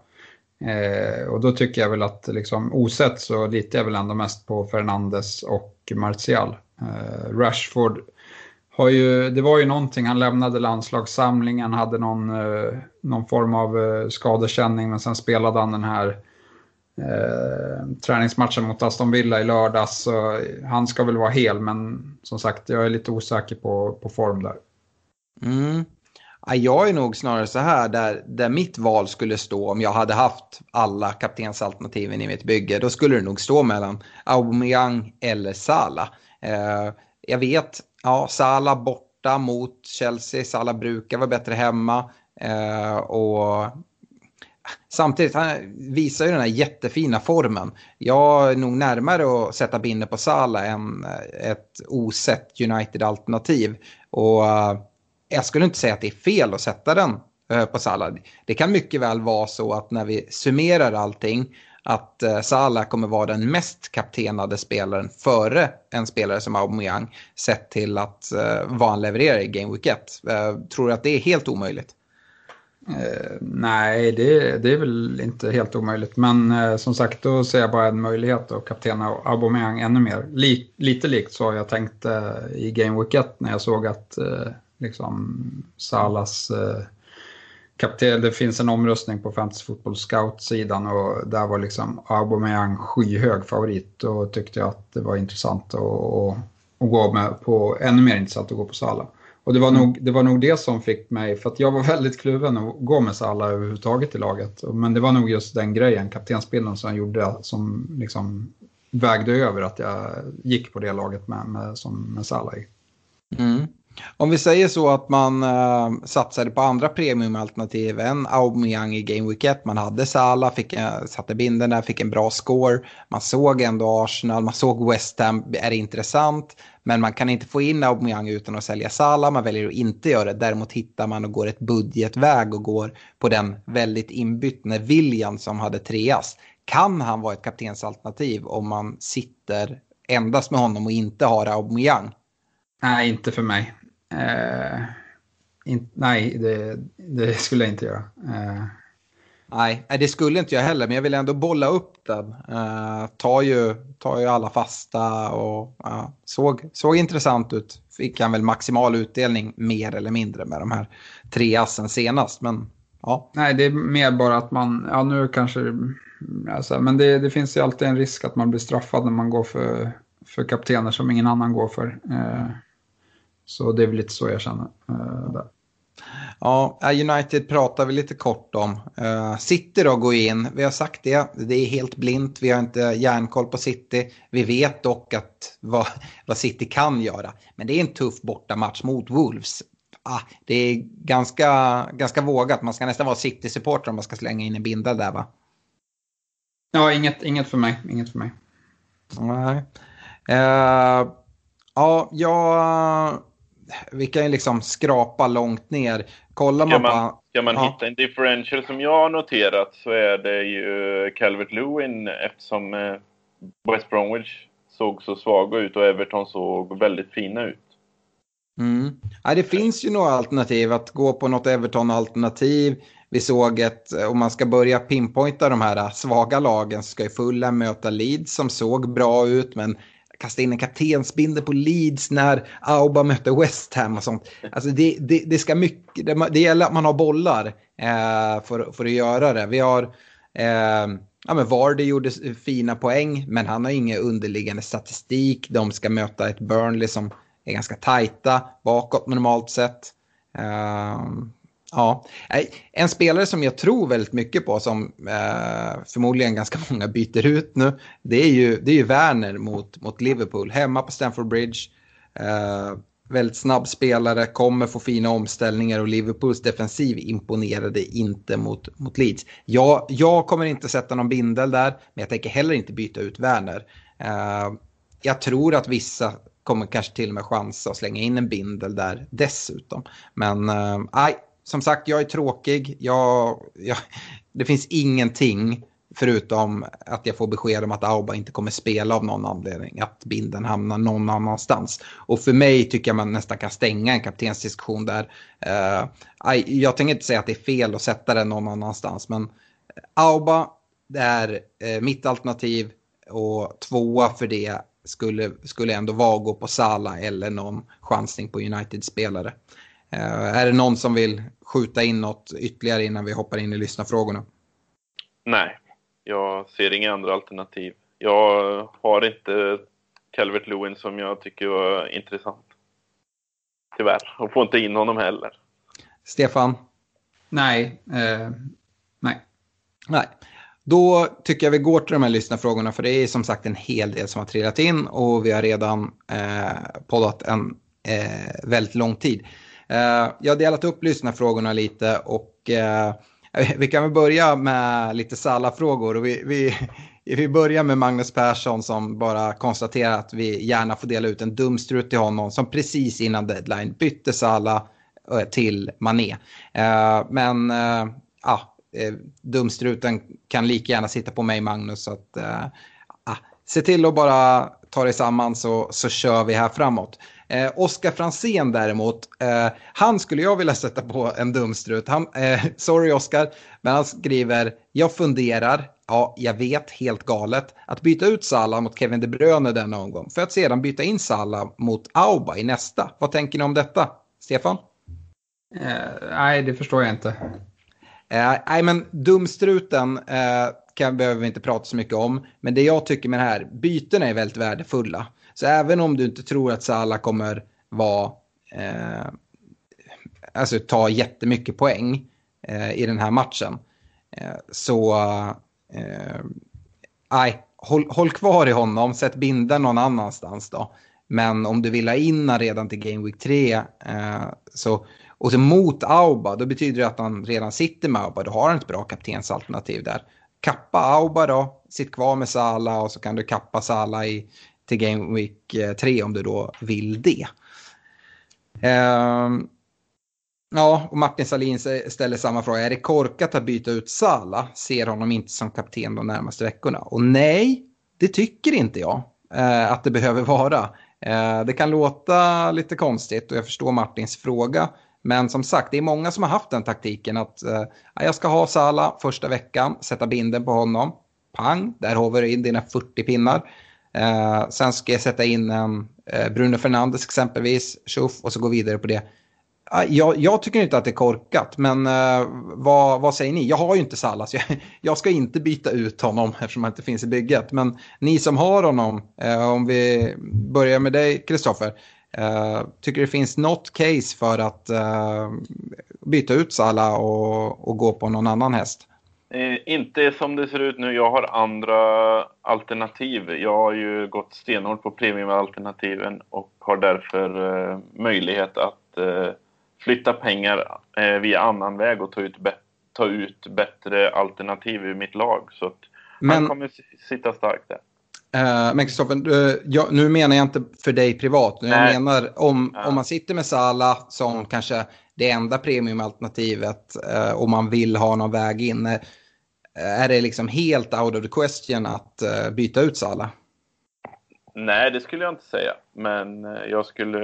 Eh, och då tycker jag väl att liksom, osett så litar jag väl ändå mest på Fernandes och Martial. Eh, Rashford har ju, det var ju någonting, han lämnade landslagssamlingen, hade någon, eh, någon form av eh, skadekänning men sen spelade han den här eh, träningsmatchen mot Aston Villa i lördags. Så han ska väl vara hel men som sagt jag är lite osäker på, på form där.
Mm. Jag är nog snarare så här där, där mitt val skulle stå om jag hade haft alla kaptensalternativen i mitt bygge. Då skulle det nog stå mellan Aubameyang eller Sala. Eh, jag vet, ja, Sala borta mot Chelsea. Sala brukar vara bättre hemma. Eh, och Samtidigt, han visar ju den här jättefina formen. Jag är nog närmare att sätta binne på Sala än ett osett United-alternativ. Och eh, jag skulle inte säga att det är fel att sätta den eh, på Salah. Det kan mycket väl vara så att när vi summerar allting att eh, Salah kommer vara den mest kaptenade spelaren före en spelare som Aubameyang sett till att uh, vad han levererar i Game Week 1. Uh, tror du att det är helt omöjligt?
Uh, nej, det, det, är väl inte helt omöjligt. Men uh, som sagt, då ser jag bara en möjlighet att kaptena Aubameyang ännu mer. Li lite likt så har jag tänkt i Game Week 1 när jag såg att liksom Salas eh, kapten. Det finns en omröstning på Fantasy Football Scout-sidan och där var liksom Aubameyang skyhög favorit och tyckte jag att det var intressant att, att, att gå med på, ännu mer intressant att gå på Sala. Och det var, mm. nog, det var nog det som fick mig, för att jag var väldigt kluven att gå med Salah överhuvudtaget i laget. Men det var nog just den grejen, kaptensbilden som gjorde, som liksom vägde över att jag gick på det laget med, med, som, med Salah i.
Mm. Om vi säger så att man äh, satsade på andra premiumalternativ än Aubameyang i Game Week 1. Man hade Salah, fick, äh, satte binden där, fick en bra score. Man såg ändå Arsenal, man såg West Ham, är intressant. Men man kan inte få in Aubameyang utan att sälja Salah, man väljer att inte göra det. Däremot hittar man och går ett budgetväg och går på den väldigt inbytne William som hade treas. Kan han vara ett kaptensalternativ om man sitter endast med honom och inte har Aubameyang?
Nej, inte för mig. Eh, in, nej, det, det, skulle jag inte göra. Eh.
Nej, det skulle inte jag heller, men jag vill ändå bolla upp den. Eh, tar, ju, tar ju alla fasta och uh, såg, såg intressant ut. Fick han väl maximal utdelning mer eller mindre med de här tre assen senast. Men, ja.
Nej, det är mer bara att man, ja nu kanske, alltså, men det, det finns ju alltid en risk att man blir straffad när man går för, för kaptener som ingen annan går för. Eh, så det är väl lite så jag känner. Uh, där.
Ja, United pratar vi lite kort om. Uh, City då går in, vi har sagt det, det är helt blint, vi har inte järnkoll på City. Vi vet dock att vad, vad City kan göra. Men det är en tuff bortamatch mot Wolves. Ah, det är ganska, ganska vågat, man ska nästan vara City-supporter om man ska slänga in en bindel där va?
Ja, inget, inget för mig. Inget för mig.
Nej. Uh, ja, jag vi kan ju liksom skrapa långt ner. Kollar man,
man på... Ska man ja. hitta en differential som jag har noterat så är det ju Calvert Lewin eftersom eh, West Bromwich såg så svaga ut och Everton såg väldigt fina ut.
Mm. Ja, det finns ju några alternativ att gå på något Everton-alternativ. Vi såg att om man ska börja pinpointa de här svaga lagen så ska ju Fulham möta Leeds som såg bra ut men kasta in en kaptensbindel på Leeds när Auba mötte West Ham och sånt. Alltså det, det, det ska mycket, det, det, gäller att man har bollar eh, för, för att göra det. Vi har, eh, ja men Vardy gjorde fina poäng men han har ingen underliggande statistik. De ska möta ett Burnley som är ganska tajta bakåt normalt sett. Eh, ja, eh, en spelare som jag tror väldigt mycket på som eh, förmodligen ganska många byter ut nu. Det är ju, det är ju Werner mot, mot Liverpool hemma på Stamford Bridge. Eh, väldigt snabb spelare, kommer få fina omställningar och Liverpools defensiv imponerade inte mot, mot Leeds. Jag, jag kommer inte sätta någon bindel där, men jag tänker heller inte byta ut Werner. Eh, jag tror att vissa kommer kanske till och med chansa att slänga in en bindel där dessutom. Men eh, nej, som sagt, jag är tråkig. Jag, jag, det finns ingenting förutom att jag får besked om att Auba inte kommer spela av någon anledning. Att binden hamnar någon annanstans. Och för mig tycker jag man nästan kan stänga en kaptensdiskussion där. Uh, jag tänker inte säga att det är fel att sätta den någon annanstans. Men Auba, det är uh, mitt alternativ. Och tvåa för det skulle, skulle ändå vara att gå på Sala eller någon chansning på United-spelare. Uh, är det någon som vill skjuta in något ytterligare innan vi hoppar in i lyssnarfrågorna?
Nej, jag ser inga andra alternativ. Jag har inte Calvert Lewin som jag tycker var intressant. Tyvärr, och får inte in honom heller.
Stefan?
Nej, eh, nej.
Nej. Då tycker jag vi går till de här lyssnarfrågorna för det är som sagt en hel del som har trillat in och vi har redan eh, poddat en eh, väldigt lång tid. Eh, jag har delat upp lyssnarfrågorna lite och eh, vi kan väl börja med lite Salla-frågor. vi, vi, vi börjar med Magnus Persson som bara konstaterar att vi gärna får dela ut en dumstrut till honom som precis innan deadline bytte Salla eh, till Mané. Men ja, dumstruten kan lika gärna sitta på mig Magnus. Så att, ja, se till att bara ta dig samman så, så kör vi här framåt. Eh, Oskar Fransén däremot, eh, han skulle jag vilja sätta på en dumstrut. Han, eh, sorry Oskar, men han skriver, jag funderar, ja jag vet helt galet, att byta ut Salah mot Kevin De Bruyne denna omgång för att sedan byta in Salah mot Auba i nästa. Vad tänker ni om detta? Stefan?
Eh, nej, det förstår jag inte.
Eh, nej, men dumstruten eh, kan, behöver vi inte prata så mycket om. Men det jag tycker med det här, bytena är väldigt värdefulla. Så även om du inte tror att Salah kommer vara, eh, alltså ta jättemycket poäng eh, i den här matchen. Eh, så, eh, nej, håll, håll, kvar i honom, sätt binda någon annanstans då. Men om du vill ha in redan till Game Week 3 eh, så och så mot Auba, då betyder det att han redan sitter med Auba. Då har han ett bra kaptensalternativ där. Kappa Auba då, sitt kvar med Sala och så kan du kappa Sala i, till Game Week eh, 3 om du då vill det. Um, ja, och Martin Salin ställer samma fråga. Är det korkat att byta ut Sala? Ser honom inte som kapten de närmaste veckorna. Och nej, det tycker inte jag uh, att det behöver vara. Uh, det kan låta lite konstigt och jag förstår Martins fråga. Men som sagt, det är många som har haft den taktiken att uh, jag ska ha Sala första veckan, sätta binden på honom. Pang, där har vi in dina 40 pinnar. Eh, sen ska jag sätta in en Bruno Fernandes exempelvis, tjoff, och så gå vidare på det. Ah, jag, jag, tycker inte att det är korkat, men eh, vad, vad, säger ni? Jag har ju inte Salah, så jag, jag, ska inte byta ut honom eftersom han inte finns i bygget. Men ni som har honom, eh, om vi börjar med dig, Kristoffer. tycker det finns något case för att byta ut Salah och, och gå på någon annan häst?
Eh, inte som det ser ut nu. Jag har andra alternativ. Jag har ju gått stenhårt på premiumalternativen och har därför eh, möjlighet att eh, flytta pengar eh, via annan väg och ta ut, ta ut bättre alternativ i mitt lag. Så att Men... han kommer sitta starkt där.
Uh, men Kristoffer, nu menar jag inte för dig privat. Jag Nej. menar om, ja. om man sitter med Sala som kanske det enda premiumalternativet uh, och man vill ha någon väg in. Uh, är det liksom helt out of the question att uh, byta ut Sala?
Nej, det skulle jag inte säga. Men jag skulle...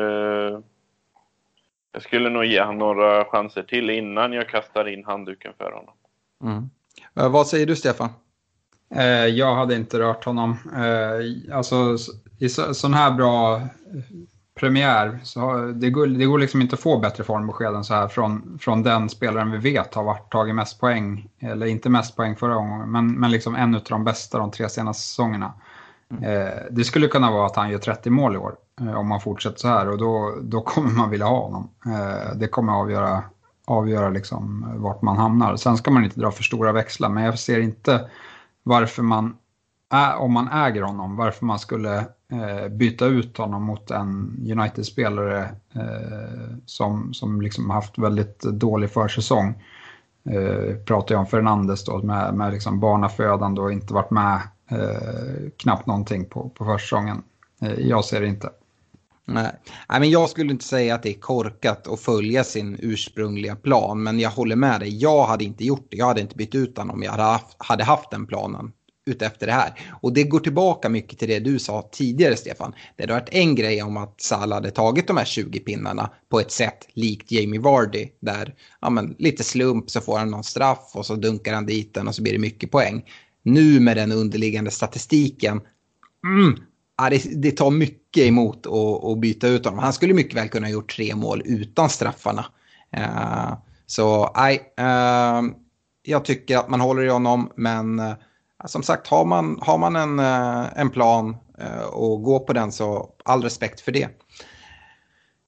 Jag skulle nog ge honom några chanser till innan jag kastar in handduken för honom.
Mm. vad säger du, Stefan?
Jag hade inte rört honom. Alltså, i så, sån här bra premiär, så det, går, det går liksom inte att få bättre formbesked än så här från, från den spelaren vi vet har varit, tagit mest poäng, eller inte mest poäng förra gången, men, men liksom en av de bästa de tre senaste säsongerna. Mm. Eh, det skulle kunna vara att han gör 30 mål i år eh, om man fortsätter så här och då, då kommer man vilja ha honom. Eh, det kommer avgöra, avgöra liksom vart man hamnar. Sen ska man inte dra för stora växlar, men jag ser inte varför man, om man äger honom, varför man skulle eh, byta ut honom mot en United-spelare eh, som, som liksom haft väldigt dålig försäsong. Eh, pratar jag om Fernandes då med, med liksom barnafödande och inte varit med eh, knappt någonting på, på försäsongen. Eh, jag ser det inte.
Nej. Nej, men jag skulle inte säga att det är korkat att följa sin ursprungliga plan, men jag håller med dig. Jag hade inte gjort det. Jag hade inte bytt ut honom om jag hade haft, hade haft den planen utefter det här. Och det går tillbaka mycket till det du sa tidigare Stefan. Det hade varit en grej om att Salah hade tagit de här 20 pinnarna på ett sätt likt Jamie Vardy. Där ja, men, lite slump så får han någon straff och så dunkar han dit den och så blir det mycket poäng. Nu med den underliggande statistiken, mm, ja, det, det, tar mycket emot att, att byta ut honom. Han skulle mycket väl kunna ha gjort tre mål utan straffarna. Uh, så nej, uh, jag tycker att man håller i honom, men uh, som sagt, har man, har man en, eh, en plan eh, och går på den så all respekt för det.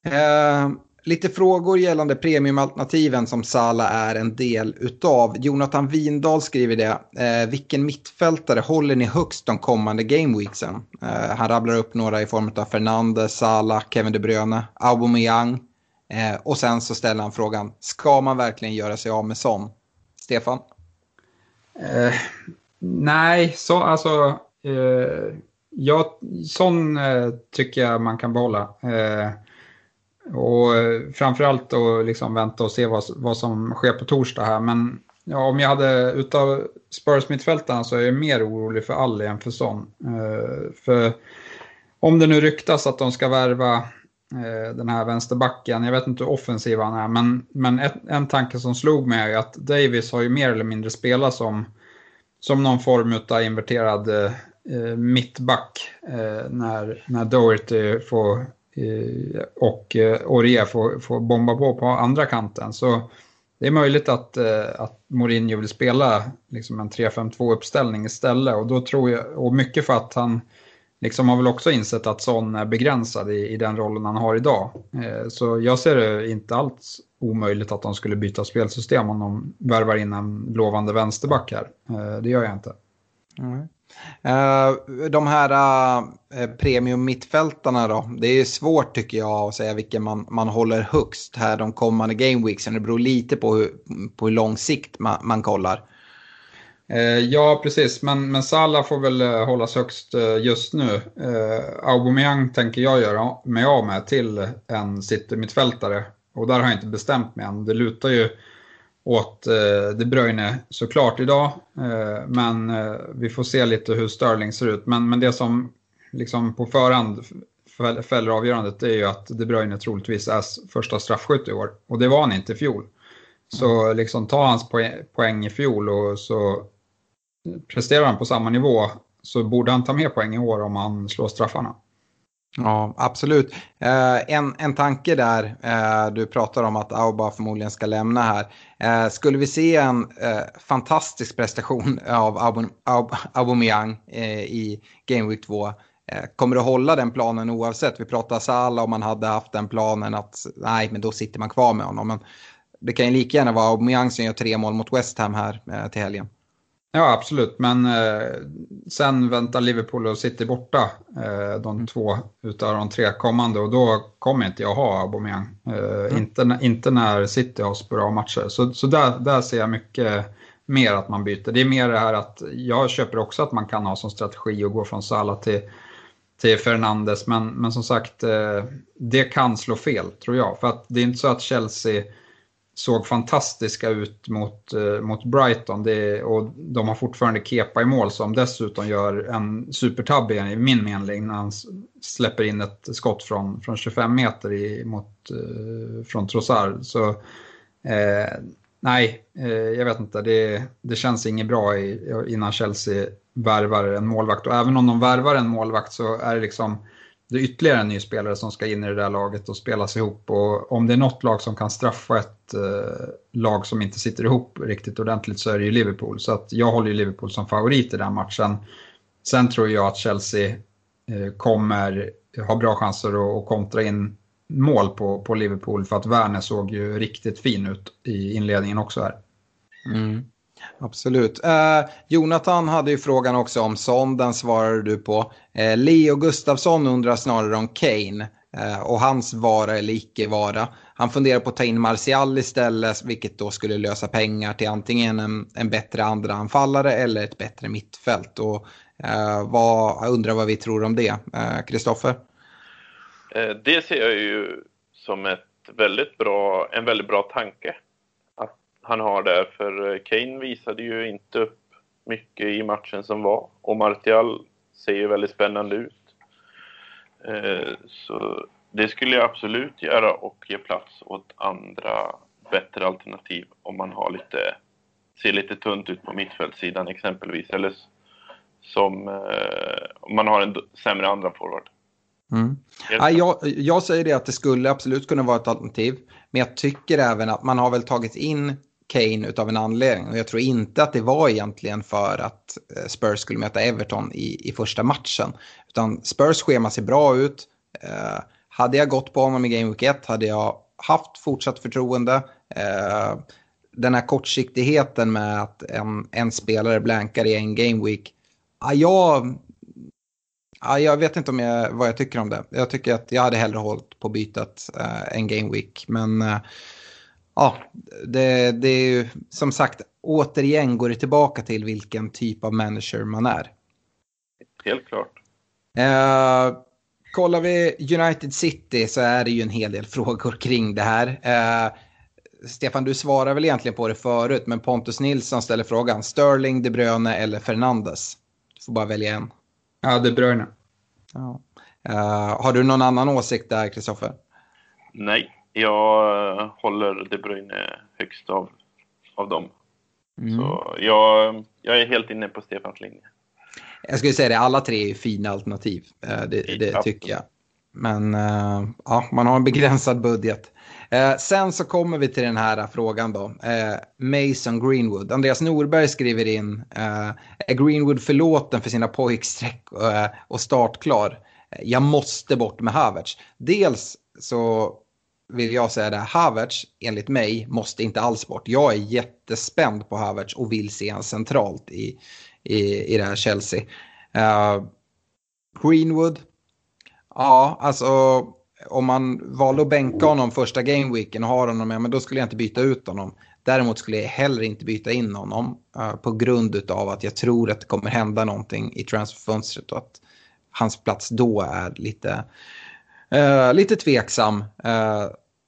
Eh, lite frågor gällande premiumalternativen som Sala är en del utav. Jonathan Windahl skriver det. Eh, vilken mittfältare håller ni högst de kommande gameweeksen? Eh, han rabblar upp några i form av Fernandes, Sala, Kevin De Bruyne, Aubameyang. Eh, och sen så ställer han frågan, ska man verkligen göra sig av med Son? Stefan?
Eh, Nej, så alltså. Eh, ja, sån eh, tycker jag man kan behålla. Eh, och framförallt då liksom vänta och se vad, vad som sker på torsdag här. Men ja, om jag hade utav Spurs mittfältarna så är jag mer orolig för Alli än för Son. Eh, för om det nu ryktas att de ska värva eh, den här vänsterbacken, jag vet inte hur offensiv han är, men, men ett, en tanke som slog mig är att Davis har ju mer eller mindre spelat som som någon form av inverterad eh, eh, mittback eh, när, när Doherty får, eh, och eh, Orie får, får bomba på på andra kanten. Så det är möjligt att, eh, att Mourinho vill spela liksom en 3-5-2 uppställning istället och då tror jag, och mycket för att han liksom har väl också insett att Son är begränsad i, i den rollen han har idag. Eh, så jag ser det inte alls omöjligt att de skulle byta spelsystem om de värvar in en lovande vänsterback här. Eh, det gör jag inte.
Mm. Uh, de här uh, premium mittfältarna då, det är svårt tycker jag att säga vilken man, man håller högst här de kommande gameweeksen. Det beror lite på hur, på hur lång sikt man, man kollar.
Uh, ja, precis, men, men Salah får väl hållas högst just nu. Aubameyang tänker jag göra mig av med till en City-mittfältare och där har jag inte bestämt mig än. Det lutar ju åt eh, De Bruyne såklart idag. Eh, men eh, vi får se lite hur Sterling ser ut. Men, men det som liksom på förhand fäller avgörandet är ju att De Bruyne troligtvis är första straffskytt i år. Och det var han inte i fjol. Så liksom ta hans poäng i fjol och så presterar han på samma nivå så borde han ta mer poäng i år om han slår straffarna.
Ja, absolut. Eh, en, en tanke där, eh, du pratar om att Auba förmodligen ska lämna här. Eh, skulle vi se en eh, fantastisk prestation av Aubameyang eh, i Game Week 2, eh, kommer du hålla den planen oavsett? Vi pratar Salah om man hade haft den planen att nej, men då sitter man kvar med honom. Men det kan ju lika gärna vara Aubameyang som gör tre mål mot West Ham här eh, till helgen.
Ja, absolut. Men eh, sen väntar Liverpool och City borta eh, de mm. två utav de tre kommande och då kommer inte jag ha Aubameyang. Eh, mm. inte, inte när City har så bra matcher. Så, så där, där ser jag mycket mer att man byter. Det är mer det här att jag köper också att man kan ha som strategi att gå från Salah till, till Fernandes. Men, men som sagt, eh, det kan slå fel tror jag. För att det är inte så att Chelsea såg fantastiska ut mot, eh, mot Brighton. Det, och de har fortfarande Kepa i mål som dessutom gör en supertabbe i min mening när han släpper in ett skott från, från 25 meter i, mot, eh, från Trossard. Så, eh, nej, eh, jag vet inte. Det, det känns inget bra i, innan Chelsea värvar en målvakt. Och även om de värvar en målvakt så är det liksom det är ytterligare en ny spelare som ska in i det där laget och spelas ihop. Och om det är något lag som kan straffa ett eh, lag som inte sitter ihop riktigt ordentligt så är det ju Liverpool. Så att jag håller ju Liverpool som favorit i den matchen. Sen tror jag att Chelsea eh, kommer ha bra chanser att kontra in mål på, på Liverpool för att Werner såg ju riktigt fin ut i inledningen också här.
Mm. Absolut. Eh, Jonathan hade ju frågan också om Son, den svarade du på. Eh, Leo Gustafsson undrar snarare om Kane eh, och hans vara eller icke vara. Han funderar på att ta in Martial istället, vilket då skulle lösa pengar till antingen en, en bättre andra anfallare eller ett bättre mittfält. Och, eh, vad, jag undrar vad vi tror om det. Eh, Kristoffer?
Eh, det ser jag ju som ett väldigt bra, en väldigt bra tanke han har där. För eh, Kane visade ju inte upp mycket i matchen som var. Och Martial ser ju väldigt spännande ut. Eh, så det skulle jag absolut göra och ge plats åt andra bättre alternativ om man har lite, ser lite tunt ut på mittfältssidan exempelvis. Eller som eh, om man har en sämre andra forward.
Mm. Ja, jag, jag säger det att det skulle absolut kunna vara ett alternativ. Men jag tycker även att man har väl tagit in Kane utav en anledning. Och jag tror inte att det var egentligen för att eh, Spurs skulle möta Everton i, i första matchen. Utan Spurs schema ser bra ut. Eh, hade jag gått på honom i Game Week 1 hade jag haft fortsatt förtroende. Eh, den här kortsiktigheten med att en, en spelare blankar i en Game Week. Ah, jag, ah, jag vet inte om jag, vad jag tycker om det. Jag tycker att jag hade hellre hållit på bytet eh, en Game Week. Men eh, ja, det, det är ju som sagt återigen går det tillbaka till vilken typ av manager man är.
Helt klart.
Eh, kollar vi United City så är det ju en hel del frågor kring det här. Eh, Stefan, du svarar väl egentligen på det förut, men Pontus Nilsson ställer frågan. Sterling, De Bruyne eller Fernandes? Du får bara välja en.
Ja, De Bruyne.
Ja. Uh, har du någon annan åsikt där, Kristoffer?
Nej, jag eh, håller De Bruyne högst av, av dem. Mm. Så jag, jag är helt inne på Stefans linje.
Jag skulle säga det, alla tre är fina alternativ. Eh, det, det tycker jag. Men uh, ja, man har en begränsad budget. Sen så kommer vi till den här frågan då. Mason Greenwood. Andreas Norberg skriver in. är Greenwood förlåten för sina pojksträck och startklar? Jag måste bort med Havertz. Dels så vill jag säga det, Havertz enligt mig måste inte alls bort. Jag är jättespänd på Havertz och vill se honom centralt i, i, i det här Chelsea. Uh, Greenwood, ja alltså om man valde att bänka honom första gameweeken och har honom med, men då skulle jag inte byta ut honom. Däremot skulle jag heller inte byta in honom uh, på grund av att jag tror att det kommer hända någonting i transferfönstret och att hans plats då är lite, Eh, lite tveksam. Eh,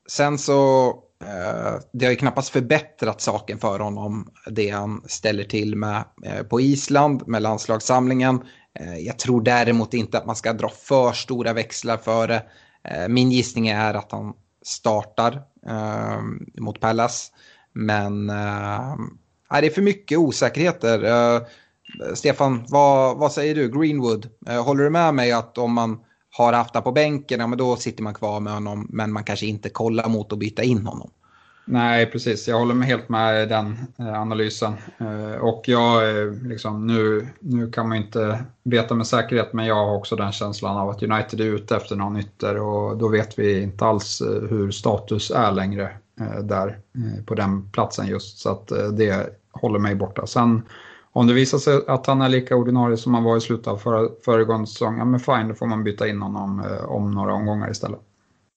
sen så, eh, det har ju knappast förbättrat saken för honom, det han ställer till med eh, på Island med landslagssamlingen. Eh, jag tror däremot inte att man ska dra för stora växlar för det. Eh, min gissning är att han startar eh, mot Pallas. Men eh, det är för mycket osäkerheter. Eh, Stefan, vad, vad säger du? Greenwood, eh, håller du med mig att om man har haft på bänken, ja, men då sitter man kvar med honom. Men man kanske inte kollar mot att byta in honom.
Nej, precis. Jag håller med helt med den eh, analysen. Eh, och jag, eh, liksom, nu, nu kan man inte veta med säkerhet, men jag har också den känslan av att United är ute efter någon ytter och då vet vi inte alls hur status är längre där på den platsen just. Så att det håller mig borta. Sen om det visar sig att han är lika ordinarie som han var i slutet av förra, föregående säsong, ja men fine, då får man byta in honom eh, om några omgångar istället.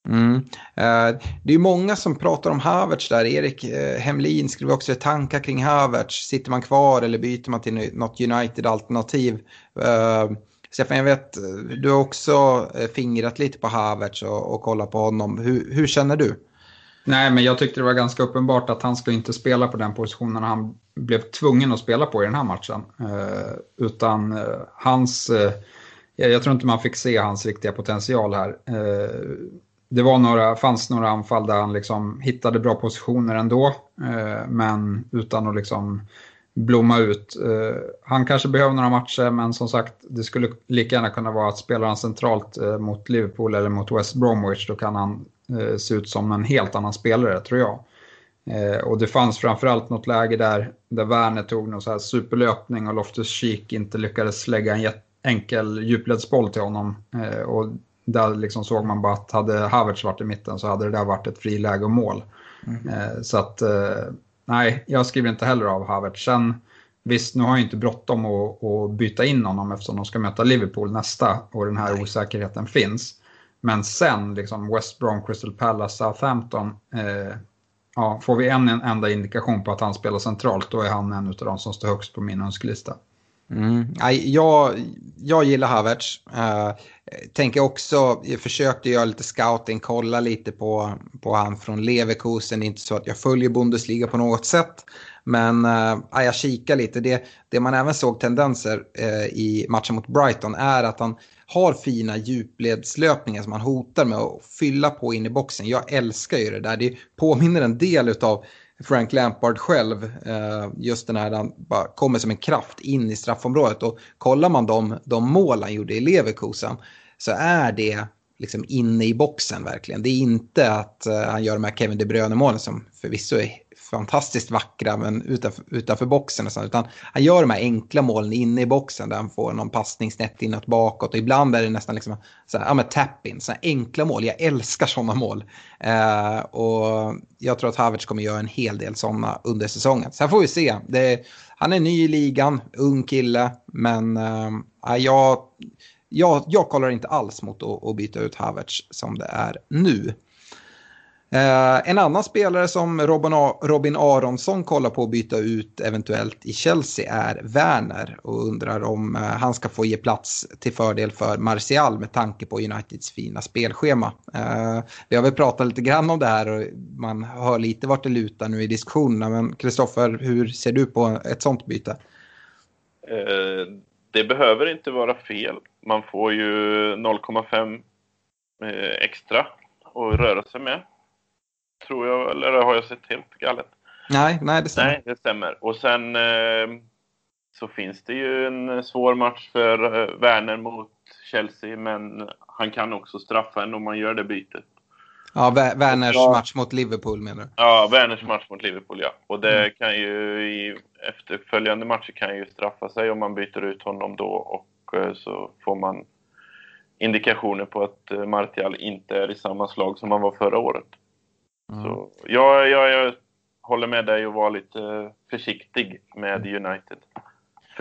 Mm. Eh, det är många som pratar om Havertz där. Erik eh, Hemlin skriver också tankar kring Havertz. Sitter man kvar eller byter man till något United-alternativ? Eh, Stefan, jag vet, du har också eh, fingrat lite på Havertz och, och kollat på honom. Hur, hur känner du?
Nej, men jag tyckte det var ganska uppenbart att han skulle inte spela på den positionen han blev tvungen att spela på i den här matchen. Eh, utan eh, hans, eh, jag tror inte man fick se hans riktiga potential här. Eh, det var några, fanns några anfall där han liksom hittade bra positioner ändå. Eh, men utan att liksom blomma ut. Eh, han kanske behöver några matcher, men som sagt, det skulle lika gärna kunna vara att spela han centralt eh, mot Liverpool eller mot West Bromwich, då kan han se ut som en helt annan spelare, tror jag. Och det fanns framförallt något läge där, där Werner tog någon så här superlöpning och Loftus-Cheek inte lyckades lägga en enkel djupledsboll till honom. Och där liksom såg man bara att hade Havertz varit i mitten så hade det där varit ett friläge och mål. Mm. Så att, nej, jag skriver inte heller av Havertz. Sen, visst, nu har jag inte bråttom att, att byta in honom eftersom de ska möta Liverpool nästa och den här osäkerheten finns. Men sen, liksom West Brom, Crystal Palace, Southampton. Eh, ja, får vi en, en enda indikation på att han spelar centralt, då är han en av de som står högst på min önskelista.
Mm. Jag, jag gillar Havertz. Uh, tänker också, jag försökte göra lite scouting, kolla lite på, på han från Leverkusen. Det är inte så att jag följer Bundesliga på något sätt. Men uh, jag kikar lite. Det, det man även såg tendenser uh, i matchen mot Brighton är att han har fina djupledslöpningar som man hotar med att fylla på in i boxen. Jag älskar ju det där. Det påminner en del av Frank Lampard själv. Eh, just den här, han bara kommer som en kraft in i straffområdet. Och kollar man de, de mål han gjorde i Leverkusen så är det liksom inne i boxen verkligen. Det är inte att eh, han gör de här Kevin De Bruyne-målen som förvisso är fantastiskt vackra men utanför, utanför boxen och sånt. Utan han gör de här enkla målen inne i boxen där han får någon passning snett inåt bakåt. Och ibland är det nästan liksom så här, ja, men tap-in, så enkla mål. Jag älskar sådana mål. Eh, och jag tror att Havertz kommer göra en hel del sådana under säsongen. Sen får vi se. Det, han är ny i ligan, ung kille, men eh, jag jag, jag kollar inte alls mot att, att byta ut Havertz som det är nu. Eh, en annan spelare som Robin, Robin Aronsson kollar på att byta ut eventuellt i Chelsea är Werner och undrar om eh, han ska få ge plats till fördel för Martial med tanke på Uniteds fina spelschema. Eh, vi har väl pratat lite grann om det här och man hör lite vart det lutar nu i diskussionerna men Kristoffer, hur ser du på ett sånt byte?
Eh, det behöver inte vara fel. Man får ju 0,5 eh, extra att röra sig med. Tror jag, eller har jag sett helt galet?
Nej, nej det stämmer.
Nej, det stämmer. Och sen eh, så finns det ju en svår match för eh, Werner mot Chelsea, men han kan också straffa en om man gör det bytet.
Ja, Werners ja. match mot Liverpool menar du?
Ja, Werners match mot Liverpool, ja. Och det mm. kan ju i efterföljande matcher kan ju straffa sig om man byter ut honom då och eh, så får man indikationer på att eh, Martial inte är i samma slag som han var förra året. Mm. Så jag, jag, jag håller med dig och var lite försiktig med United.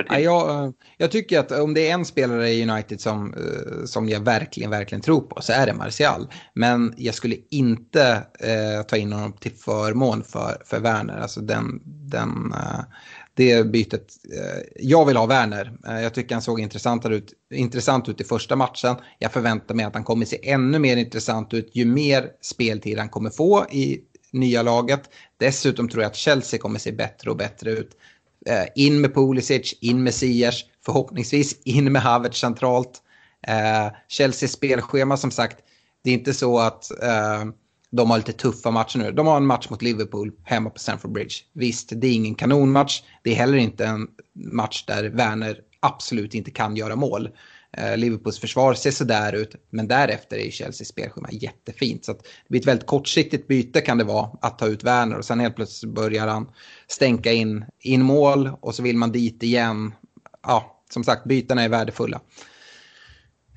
Ja, jag, eh, jag, tycker att om det är en spelare i United som, eh, som jag verkligen, verkligen tror på så är det Martial. Men jag skulle inte eh, ta in honom till förmån för, för Werner. Alltså den, den, eh, det bytet. Eh, jag vill ha Werner. Eh, jag tycker han såg ut, intressant ut i första matchen. Jag förväntar mig att han kommer se ännu mer intressant ut ju mer speltid han kommer få i nya laget. Dessutom tror jag att Chelsea kommer se bättre och bättre ut. Eh, in med Pulisic, in med Ziyech, förhoppningsvis in med Havertz centralt. Chelseas spelschema som sagt, det är inte så att de har lite tuffa matcher nu. De har en match mot Liverpool hemma på Stamford Bridge. Visst, det är ingen kanonmatch. Det är heller inte en match där Werner absolut inte kan göra mål. Eh, Liverpools försvar ser sådär ut, men därefter är ju Chelseas spelschema jättefint. Så det blir ett väldigt kortsiktigt byte kan det vara att ta ut Werner och sen helt plötsligt börjar han stänka in, in mål och så vill man dit igen. Ja, som sagt, bytena är värdefulla.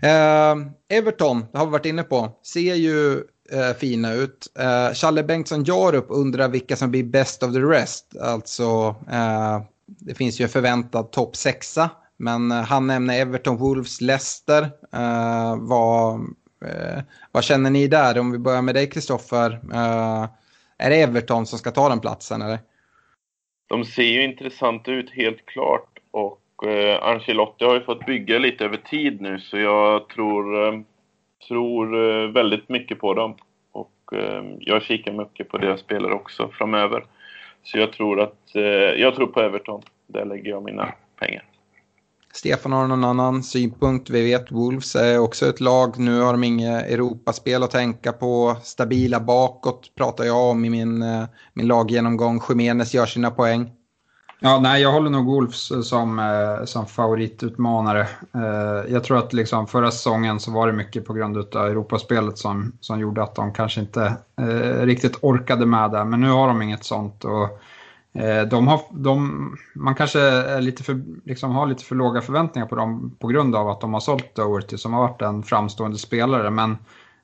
Eh, Everton, det har vi varit inne på, ser ju eh, fina ut. Eh, Challe Bengtsson Jarup undrar vilka som blir best of the rest. Alltså, eh, det finns ju en förväntad topp sexa men eh, han nämner Everton, Wolves, Leicester. Eh, vad, eh, vad känner ni där? Om vi börjar med dig Kristoffer. Eh, är det Everton som ska ta den platsen eller?
De ser ju intressanta ut helt klart och Ancelotti har ju fått bygga lite över tid nu så jag tror, tror eh, väldigt mycket på dem. Och eh, jag kikar mycket på deras spelare också framöver. Så jag tror att, eh, jag tror på Everton. Där lägger jag mina pengar.
Stefan har någon annan synpunkt. Vi vet Wolves är också ett lag. Nu har de inga Europaspel att tänka på. Stabila bakåt pratar jag om i min, min laggenomgång. Jiménez gör sina poäng.
Ja, nej, jag håller nog Wolves eh, som, eh, som favoritutmanare. Eh, jag tror att liksom förra säsongen så var det mycket på grund av Europaspelet som, som gjorde att de kanske inte riktigt orkade med det. Men nu har de inget sånt. Och, de har, de, man kanske är lite för, liksom har lite för låga förväntningar på dem på grund av att de har sålt Doherty som har varit en framstående spelare. Men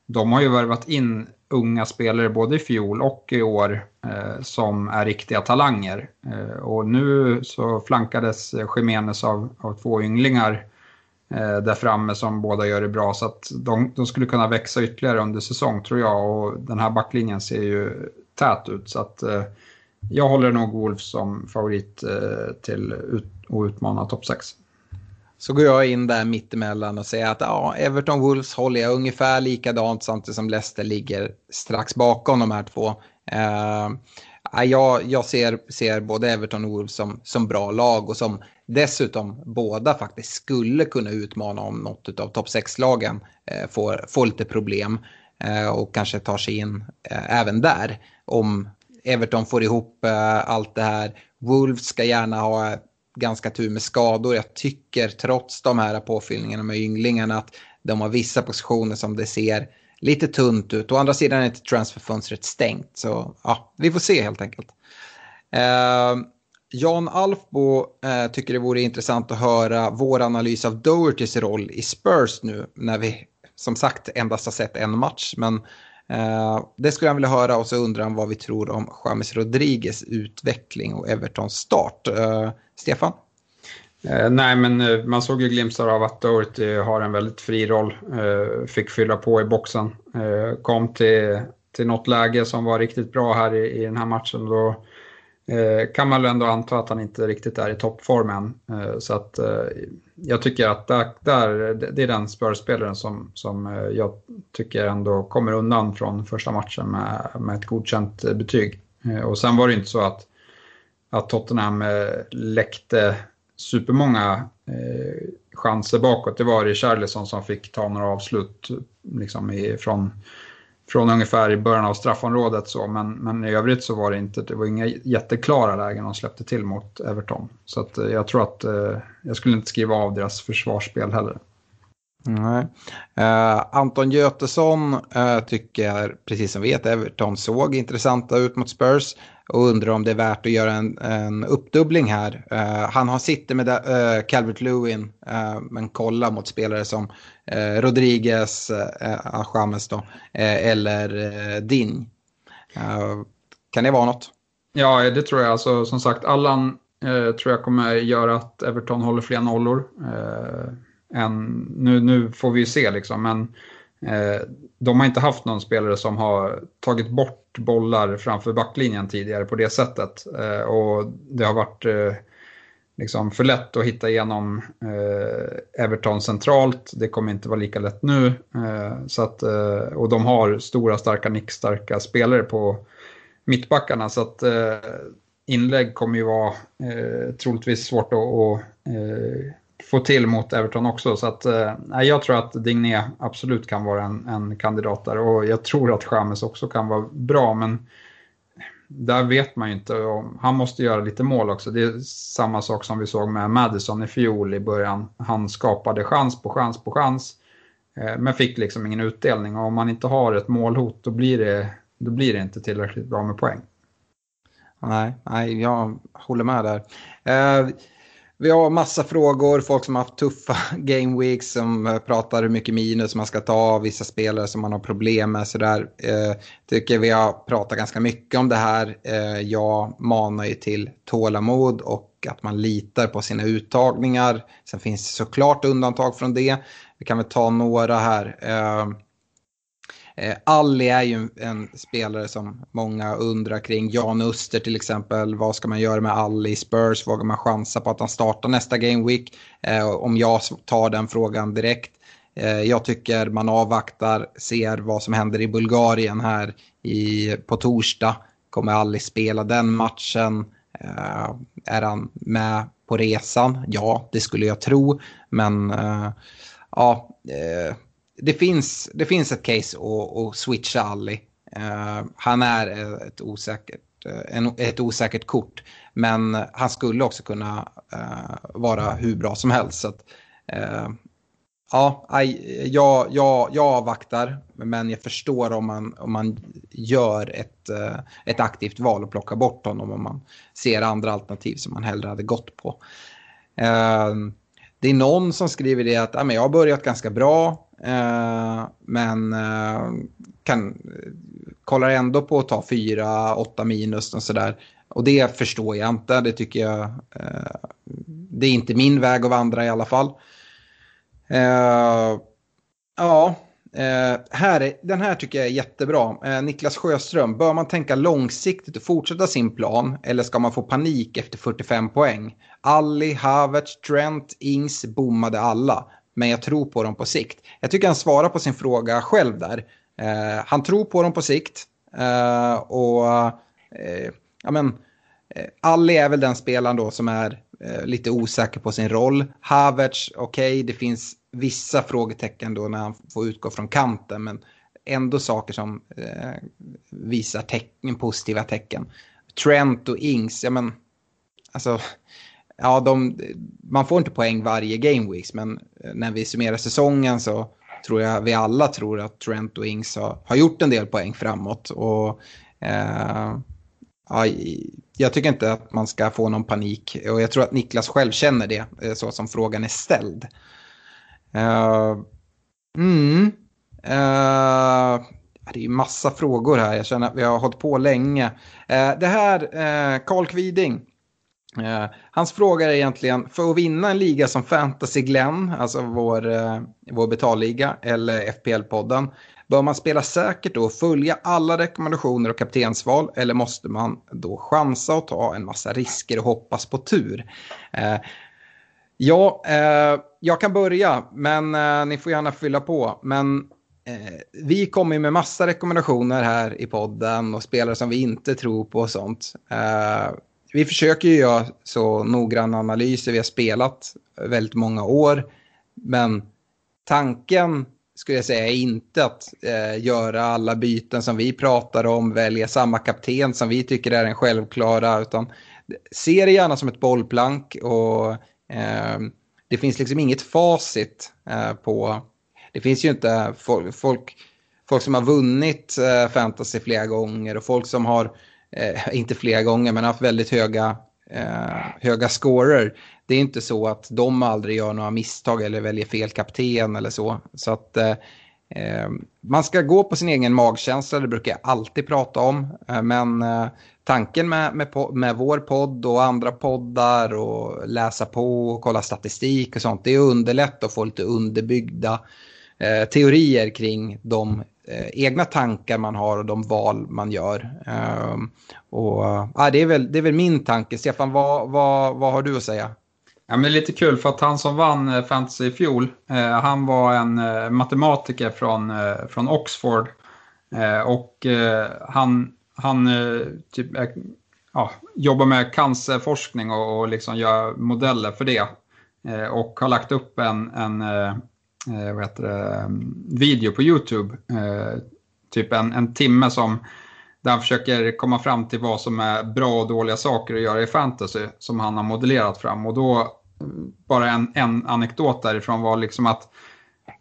de har ju värvat in unga spelare både i fjol och i år eh, som är riktiga talanger. Eh, och nu så flankades Jiménez av, av två ynglingar eh, där framme som båda gör det bra. Så att de, de, skulle kunna växa ytterligare under säsong tror jag. Och den här backlinjen ser ju tät ut. Så att eh, jag håller nog Wolves som favorit eh, till ut, utmana topp 6.
Så går jag in där mittemellan och säger att ja, Everton Wolves håller jag ungefär likadant samtidigt som Leicester ligger strax bakom de här två. Eh, uh, jag, jag ser, ser både Everton och Wolves som, som bra lag och som dessutom båda faktiskt skulle kunna utmana om något av topp 6-lagen uh, eh, får, får lite problem uh, och kanske tar sig in även där. Om Everton får ihop allt det här. Wolves ska gärna ha ganska tur med skador. Jag tycker trots de här påfyllningarna med ynglingarna att de har vissa positioner som det ser lite tunt ut. Å andra sidan är inte transferfönstret stängt. Så ja, vi får se helt enkelt. Eh, Jan Alfbo eh, tycker det vore intressant att höra vår analys av Dohertys roll i Spurs nu när vi som sagt endast har sett en match. Men eh, det skulle han vilja höra och så undrar han vad vi tror om James Rodriguez utveckling och Evertons start. Eh, Stefan?
Eh, nej, men eh, man såg ju glimtar av att Doherty eh, har en väldigt fri roll. Fick fylla på i boxen. Kom till, till något läge som var riktigt bra här i, i den här matchen. Då kan man väl ändå anta att han inte riktigt är i toppform än. Så att jag tycker att där, där, det är den spörspelaren som, som jag tycker ändå kommer undan från första matchen med, med ett godkänt betyg. och sen var det inte så att att Tottenham eh, läckte supermånga eh, chanser bakåt. Det var Richarlison som fick ta några avslut liksom i, från, från ungefär i början av straffområdet. Så. Men, men i övrigt så var det inte, det var inga jätteklara lägen de släppte till mot Everton. Så att, eh, jag tror att eh, jag skulle inte skriva av deras försvarsspel heller.
Nej. Uh, Anton Götesson uh, tycker, precis som vi vet, Everton såg intressanta ut mot Spurs och undrar om det är värt att göra en, en uppdubbling här. Uh, han har sitter med uh, Calvert Lewin, uh, men kolla mot spelare som uh, Rodriguez, uh, James då, eller uh, Din. kan det vara något?
Ja, det tror jag. Alltså, som sagt, Allan tror jag kommer göra att Everton håller fler nollor än, nu, nu får vi ju se liksom, men eh, de har inte haft någon spelare som har tagit bort bollar framför backlinjen tidigare på det sättet. Eh, och det har varit eh, liksom för lätt att hitta igenom eh, Everton centralt. Det kommer inte vara lika lätt nu. Eh, så att, eh, och de har stora, starka, nickstarka spelare på mittbackarna. Så att inlägg kommer ju vara troligtvis svårt att, att få till mot Everton också. Så att, eh, jag tror att Digné absolut kan vara en, en kandidat där och jag tror att James också kan vara bra men där vet man ju inte. Han måste göra lite mål också. Det är samma sak som vi såg med Madison i fjol i början. Han skapade chans på chans på chans eh, men fick liksom ingen utdelning och om man inte har ett målhot då blir det, då blir det inte tillräckligt bra med poäng.
Nej, nej jag håller med där. Eh, vi har massa frågor, folk som har haft tuffa game weeks som eh, pratar hur mycket minus man ska ta, vissa spelare som man har problem med. Sådär. Eh, tycker vi har pratat ganska mycket om det här. Eh, jag manar ju till tålamod och att man litar på sina uttagningar. Sen finns det såklart undantag från det. Vi kan väl ta några här. Eh, Eh, Alli är ju en spelare som många undrar kring. Jan Öster till exempel. Vad ska man göra med Alli i Spurs? Vågar man chansa på att han startar nästa Game Week? Eh, om jag tar den frågan direkt. Eh, jag tycker man avvaktar, ser vad som händer i Bulgarien här i, på torsdag. Kommer Alli spela den matchen? Eh, är han med på resan? Ja, det skulle jag tro. Men eh, ja, eh, det, finns, det finns ett case att, att switcha Ali. Uh, eh, han är ett osäkert, eh, en, ett osäkert kort. Men han skulle också kunna eh, vara hur bra som helst. Så att, Ja, jag, jag, jag avvaktar, men jag förstår om man, om man gör ett, ett aktivt val och plockar bort honom om man ser andra alternativ som man hellre hade gått på. Det är någon som skriver det att jag har börjat ganska bra, Eh, men eh, kan, kollar ändå på att ta fyra, åtta minus och sådär. Och det förstår jag inte, det tycker jag, eh, det är inte min väg att vandra i alla fall. Ja, uh, här den här tycker jag är jättebra. Uh, Niklas Sjöström, bör man tänka långsiktigt och fortsätta sin plan eller ska man få panik efter 45 poäng? Alli, Havertz, Trent, Ings bommade alla, men jag tror på dem på sikt. Jag tycker han svarar på sin fråga själv där. Eh, han tror på dem på sikt eh, och eh, ja, men, Alli är väl den spelaren då som är eh, lite osäker på sin roll. Havertz, okej, okay, det finns vissa frågetecken då när han får utgå från kanten, men ändå saker som eh, visar tecken, positiva tecken. Trent och Ings, ja men, alltså, ja, de, man får inte poäng varje game weeks, men eh, när vi summerar säsongen så tror jag vi alla tror att Trent och Ings har, har gjort en del poäng framåt. Och eh, ja, jag tycker inte att man ska få någon panik och jag tror att Niklas själv känner det eh, så som frågan är ställd. Uh, mm, uh, det är ju massa frågor här, jag känner att vi har hållit på länge. Uh, det här, Carl Kviding, Eh, hans fråga är egentligen, för att vinna en liga som Fantasy Glenn, alltså vår, eh, vår betalliga, eller FPL-podden, Bör man spela säkert och följa alla rekommendationer och kaptensval eller måste man då chansa och ta en massa risker och hoppas på tur? Eh, ja, eh, jag kan börja, men eh, ni får gärna fylla på. Men eh, vi kommer med massa rekommendationer här i podden och spelare som vi inte tror på och sånt. Vi försöker ju göra så noggranna analyser. Vi har spelat väldigt många år. Men tanken skulle jag säga är inte att eh, göra alla byten som vi pratar om, välja samma kapten som vi tycker är den självklara, utan se det gärna som ett bollplank och eh, det finns liksom inget facit eh, på, det finns ju inte folk, folk, folk som har vunnit eh, fantasy flera gånger och folk som har, eh, Eh, inte flera gånger, men haft väldigt höga eh, höga scorer. Det är inte så att de aldrig gör några misstag eller väljer fel kapten eller så. Så att eh, eh man ska gå på sin egen magkänsla, det brukar jag alltid prata om. Eh, men eh, tanken med, med, med vår podd och andra poddar och läsa på och kolla statistik och sånt, det är att underlätta och få lite underbyggda eh, teorier kring de eh, egna tankar man har och de val man gör. Ehm, och, ja, det, är väl, det är väl min tanke. Stefan, vad, vad, vad har du att säga?
Ja, men lite kul för att han som vann eh, fantasy i fjol, eh, han var en matematiker från, från Oxford. Och han, han typ, ja, jobbar med cancerforskning och, och liksom gör modeller för det. och har lagt upp en, en Eh, vad heter det, eh, video på YouTube, eh, typ en, en timme som där han försöker komma fram till vad som är bra och dåliga saker att göra i fantasy som han har modellerat fram. Och då, bara en, en anekdot därifrån var liksom att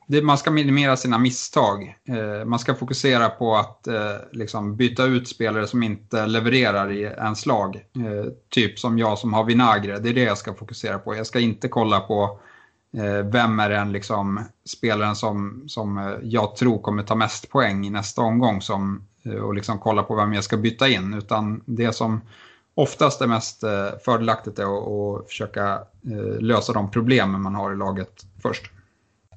det, man ska minimera sina misstag. Eh, man ska fokusera på att eh, liksom byta ut spelare som inte levererar i en slag. Eh, typ som jag som har vinagre, det är det jag ska fokusera på. Jag ska inte kolla på eh, Eh, vem är den liksom, spelaren som, som eh, jag tror kommer ta mest poäng i nästa omgång som eh, och liksom kolla på vem jag ska byta in. Utan det som oftast är mest fördelaktigt är att försöka lösa de problemen man har i laget först.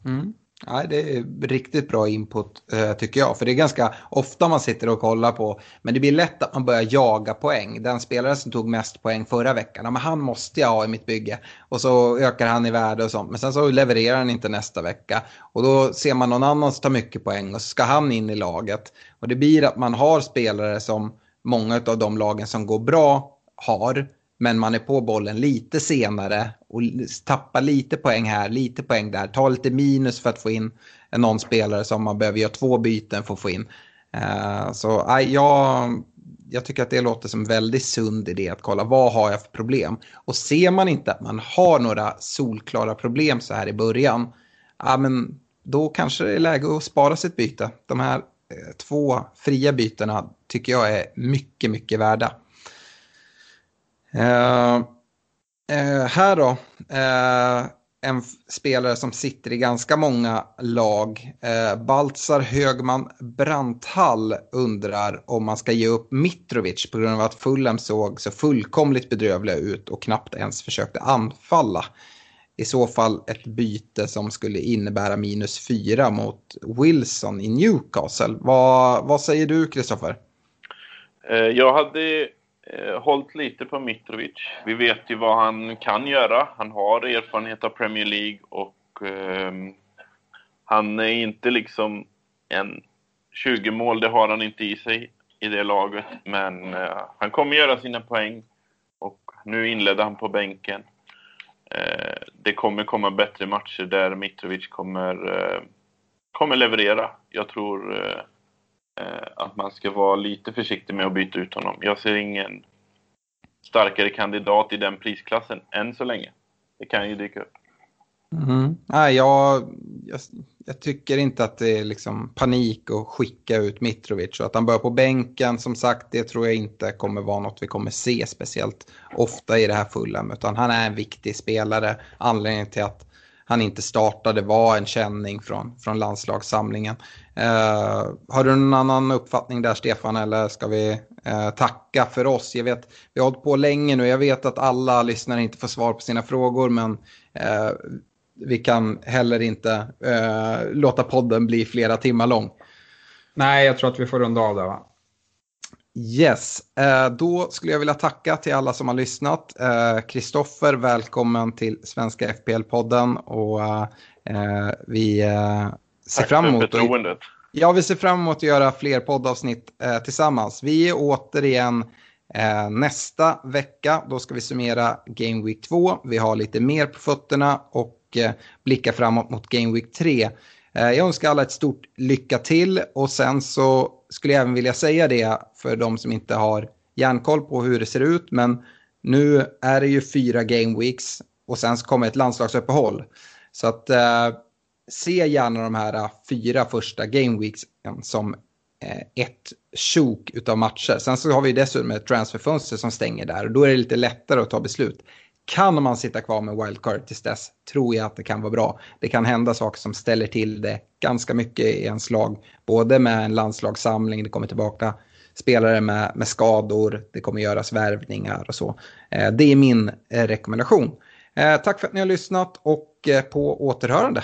Mm. Ja, det är riktigt bra input eh, tycker jag. För det är ganska ofta man sitter och kollar på. Men det blir lätt att man börjar jaga poäng. Den spelare som tog mest poäng förra veckan, ja, men han måste jag ha i mitt bygge. Och så ökar han i värde och sånt. Men sen så levererar han inte nästa vecka. Och då ser man någon annan som tar mycket poäng och så ska han in i laget. Och det blir att man har spelare som många av de lagen som går bra har men man är på bollen lite senare och tappar lite poäng här, lite poäng där, tar lite minus för att få in någon spelare som man behöver göra två byten för att få in. Eh, så jag, jag tycker att det låter som en väldigt sund idé att kolla vad har jag för problem. Och ser man inte att man har några solklara problem så här i början, ja, men då kanske det är läge att spara sitt byte. De här eh, två fria bytena tycker jag är mycket, mycket värda. Uh, uh, här då, uh, en spelare som sitter i ganska många lag. Eh, Baltzar Högman Branthall undrar om man ska ge upp Mitrovic på grund av att Fulham såg så fullkomligt bedrövliga ut och knappt ens försökte anfalla. I så fall ett byte som skulle innebära minus fyra mot Wilson i Newcastle. Vad, vad säger du, Kristoffer?
Jag hade Eh, hållit lite på Mitrovic. Vi vet ju vad han kan göra. Han har erfarenhet av Premier League och eh, han är inte liksom en 20 mål, det har han inte i sig i det laget. Men eh, han kommer göra sina poäng och nu inledde han på bänken. Eh, det kommer komma bättre matcher där Mitrovic kommer, eh, kommer leverera. Jag tror eh, Eh, att man ska vara lite försiktig med att byta ut honom. Jag ser ingen starkare kandidat i den prisklassen än så länge. Det kan ju dyka upp.
Mm. Nej, jag, jag, jag, tycker inte att det är liksom panik att skicka ut Mitrovic. Och att han börjar på bänken, som sagt, det tror jag inte kommer vara något vi kommer se speciellt ofta i det här Fulham. Utan han är en viktig spelare. Anledningen till att han inte startade var en känning från, från landslagssamlingen. Eh, har du någon annan uppfattning där Stefan eller ska vi eh, tacka för oss? Jag vet, vi har hållit på länge nu, jag vet att alla lyssnare inte får svar på sina frågor men eh, vi kan heller inte eh, låta podden bli flera timmar lång.
Nej, jag tror att vi får runda av det va?
Yes, eh, då skulle jag vilja tacka till alla som har lyssnat. Kristoffer, eh, välkommen till Svenska FPL-podden och eh, vi ser Tack fram emot...
Tack för
Ja, vi ser fram emot att göra fler poddavsnitt tillsammans. Vi är återigen nästa vecka. Då ska vi summera Game Week 2. Vi har lite mer på fötterna och blicka framåt mot Game Week 3. Jag önskar alla ett stort lycka till och sen så skulle jag även vilja säga det för de som inte har järnkoll på hur det ser ut. Men nu är det ju fyra game weeks och sen så kommer ett landslagsuppehåll. Så att eh, se gärna de här eh, fyra första game weeks som eh, ett sjok utav matcher. Sen så har vi dessutom ett transferfönster som stänger där och då är det lite lättare att ta beslut. Kan man sitta kvar med wildcard tills dess tror jag att det kan vara bra. Det kan hända saker som ställer till det ganska mycket i en slag. Både med en landslagssamling, det kommer tillbaka spelare med, med skador, det kommer göras värvningar och så. Eh, det är min eh, rekommendation. Eh, tack för att ni har lyssnat och på återhörande.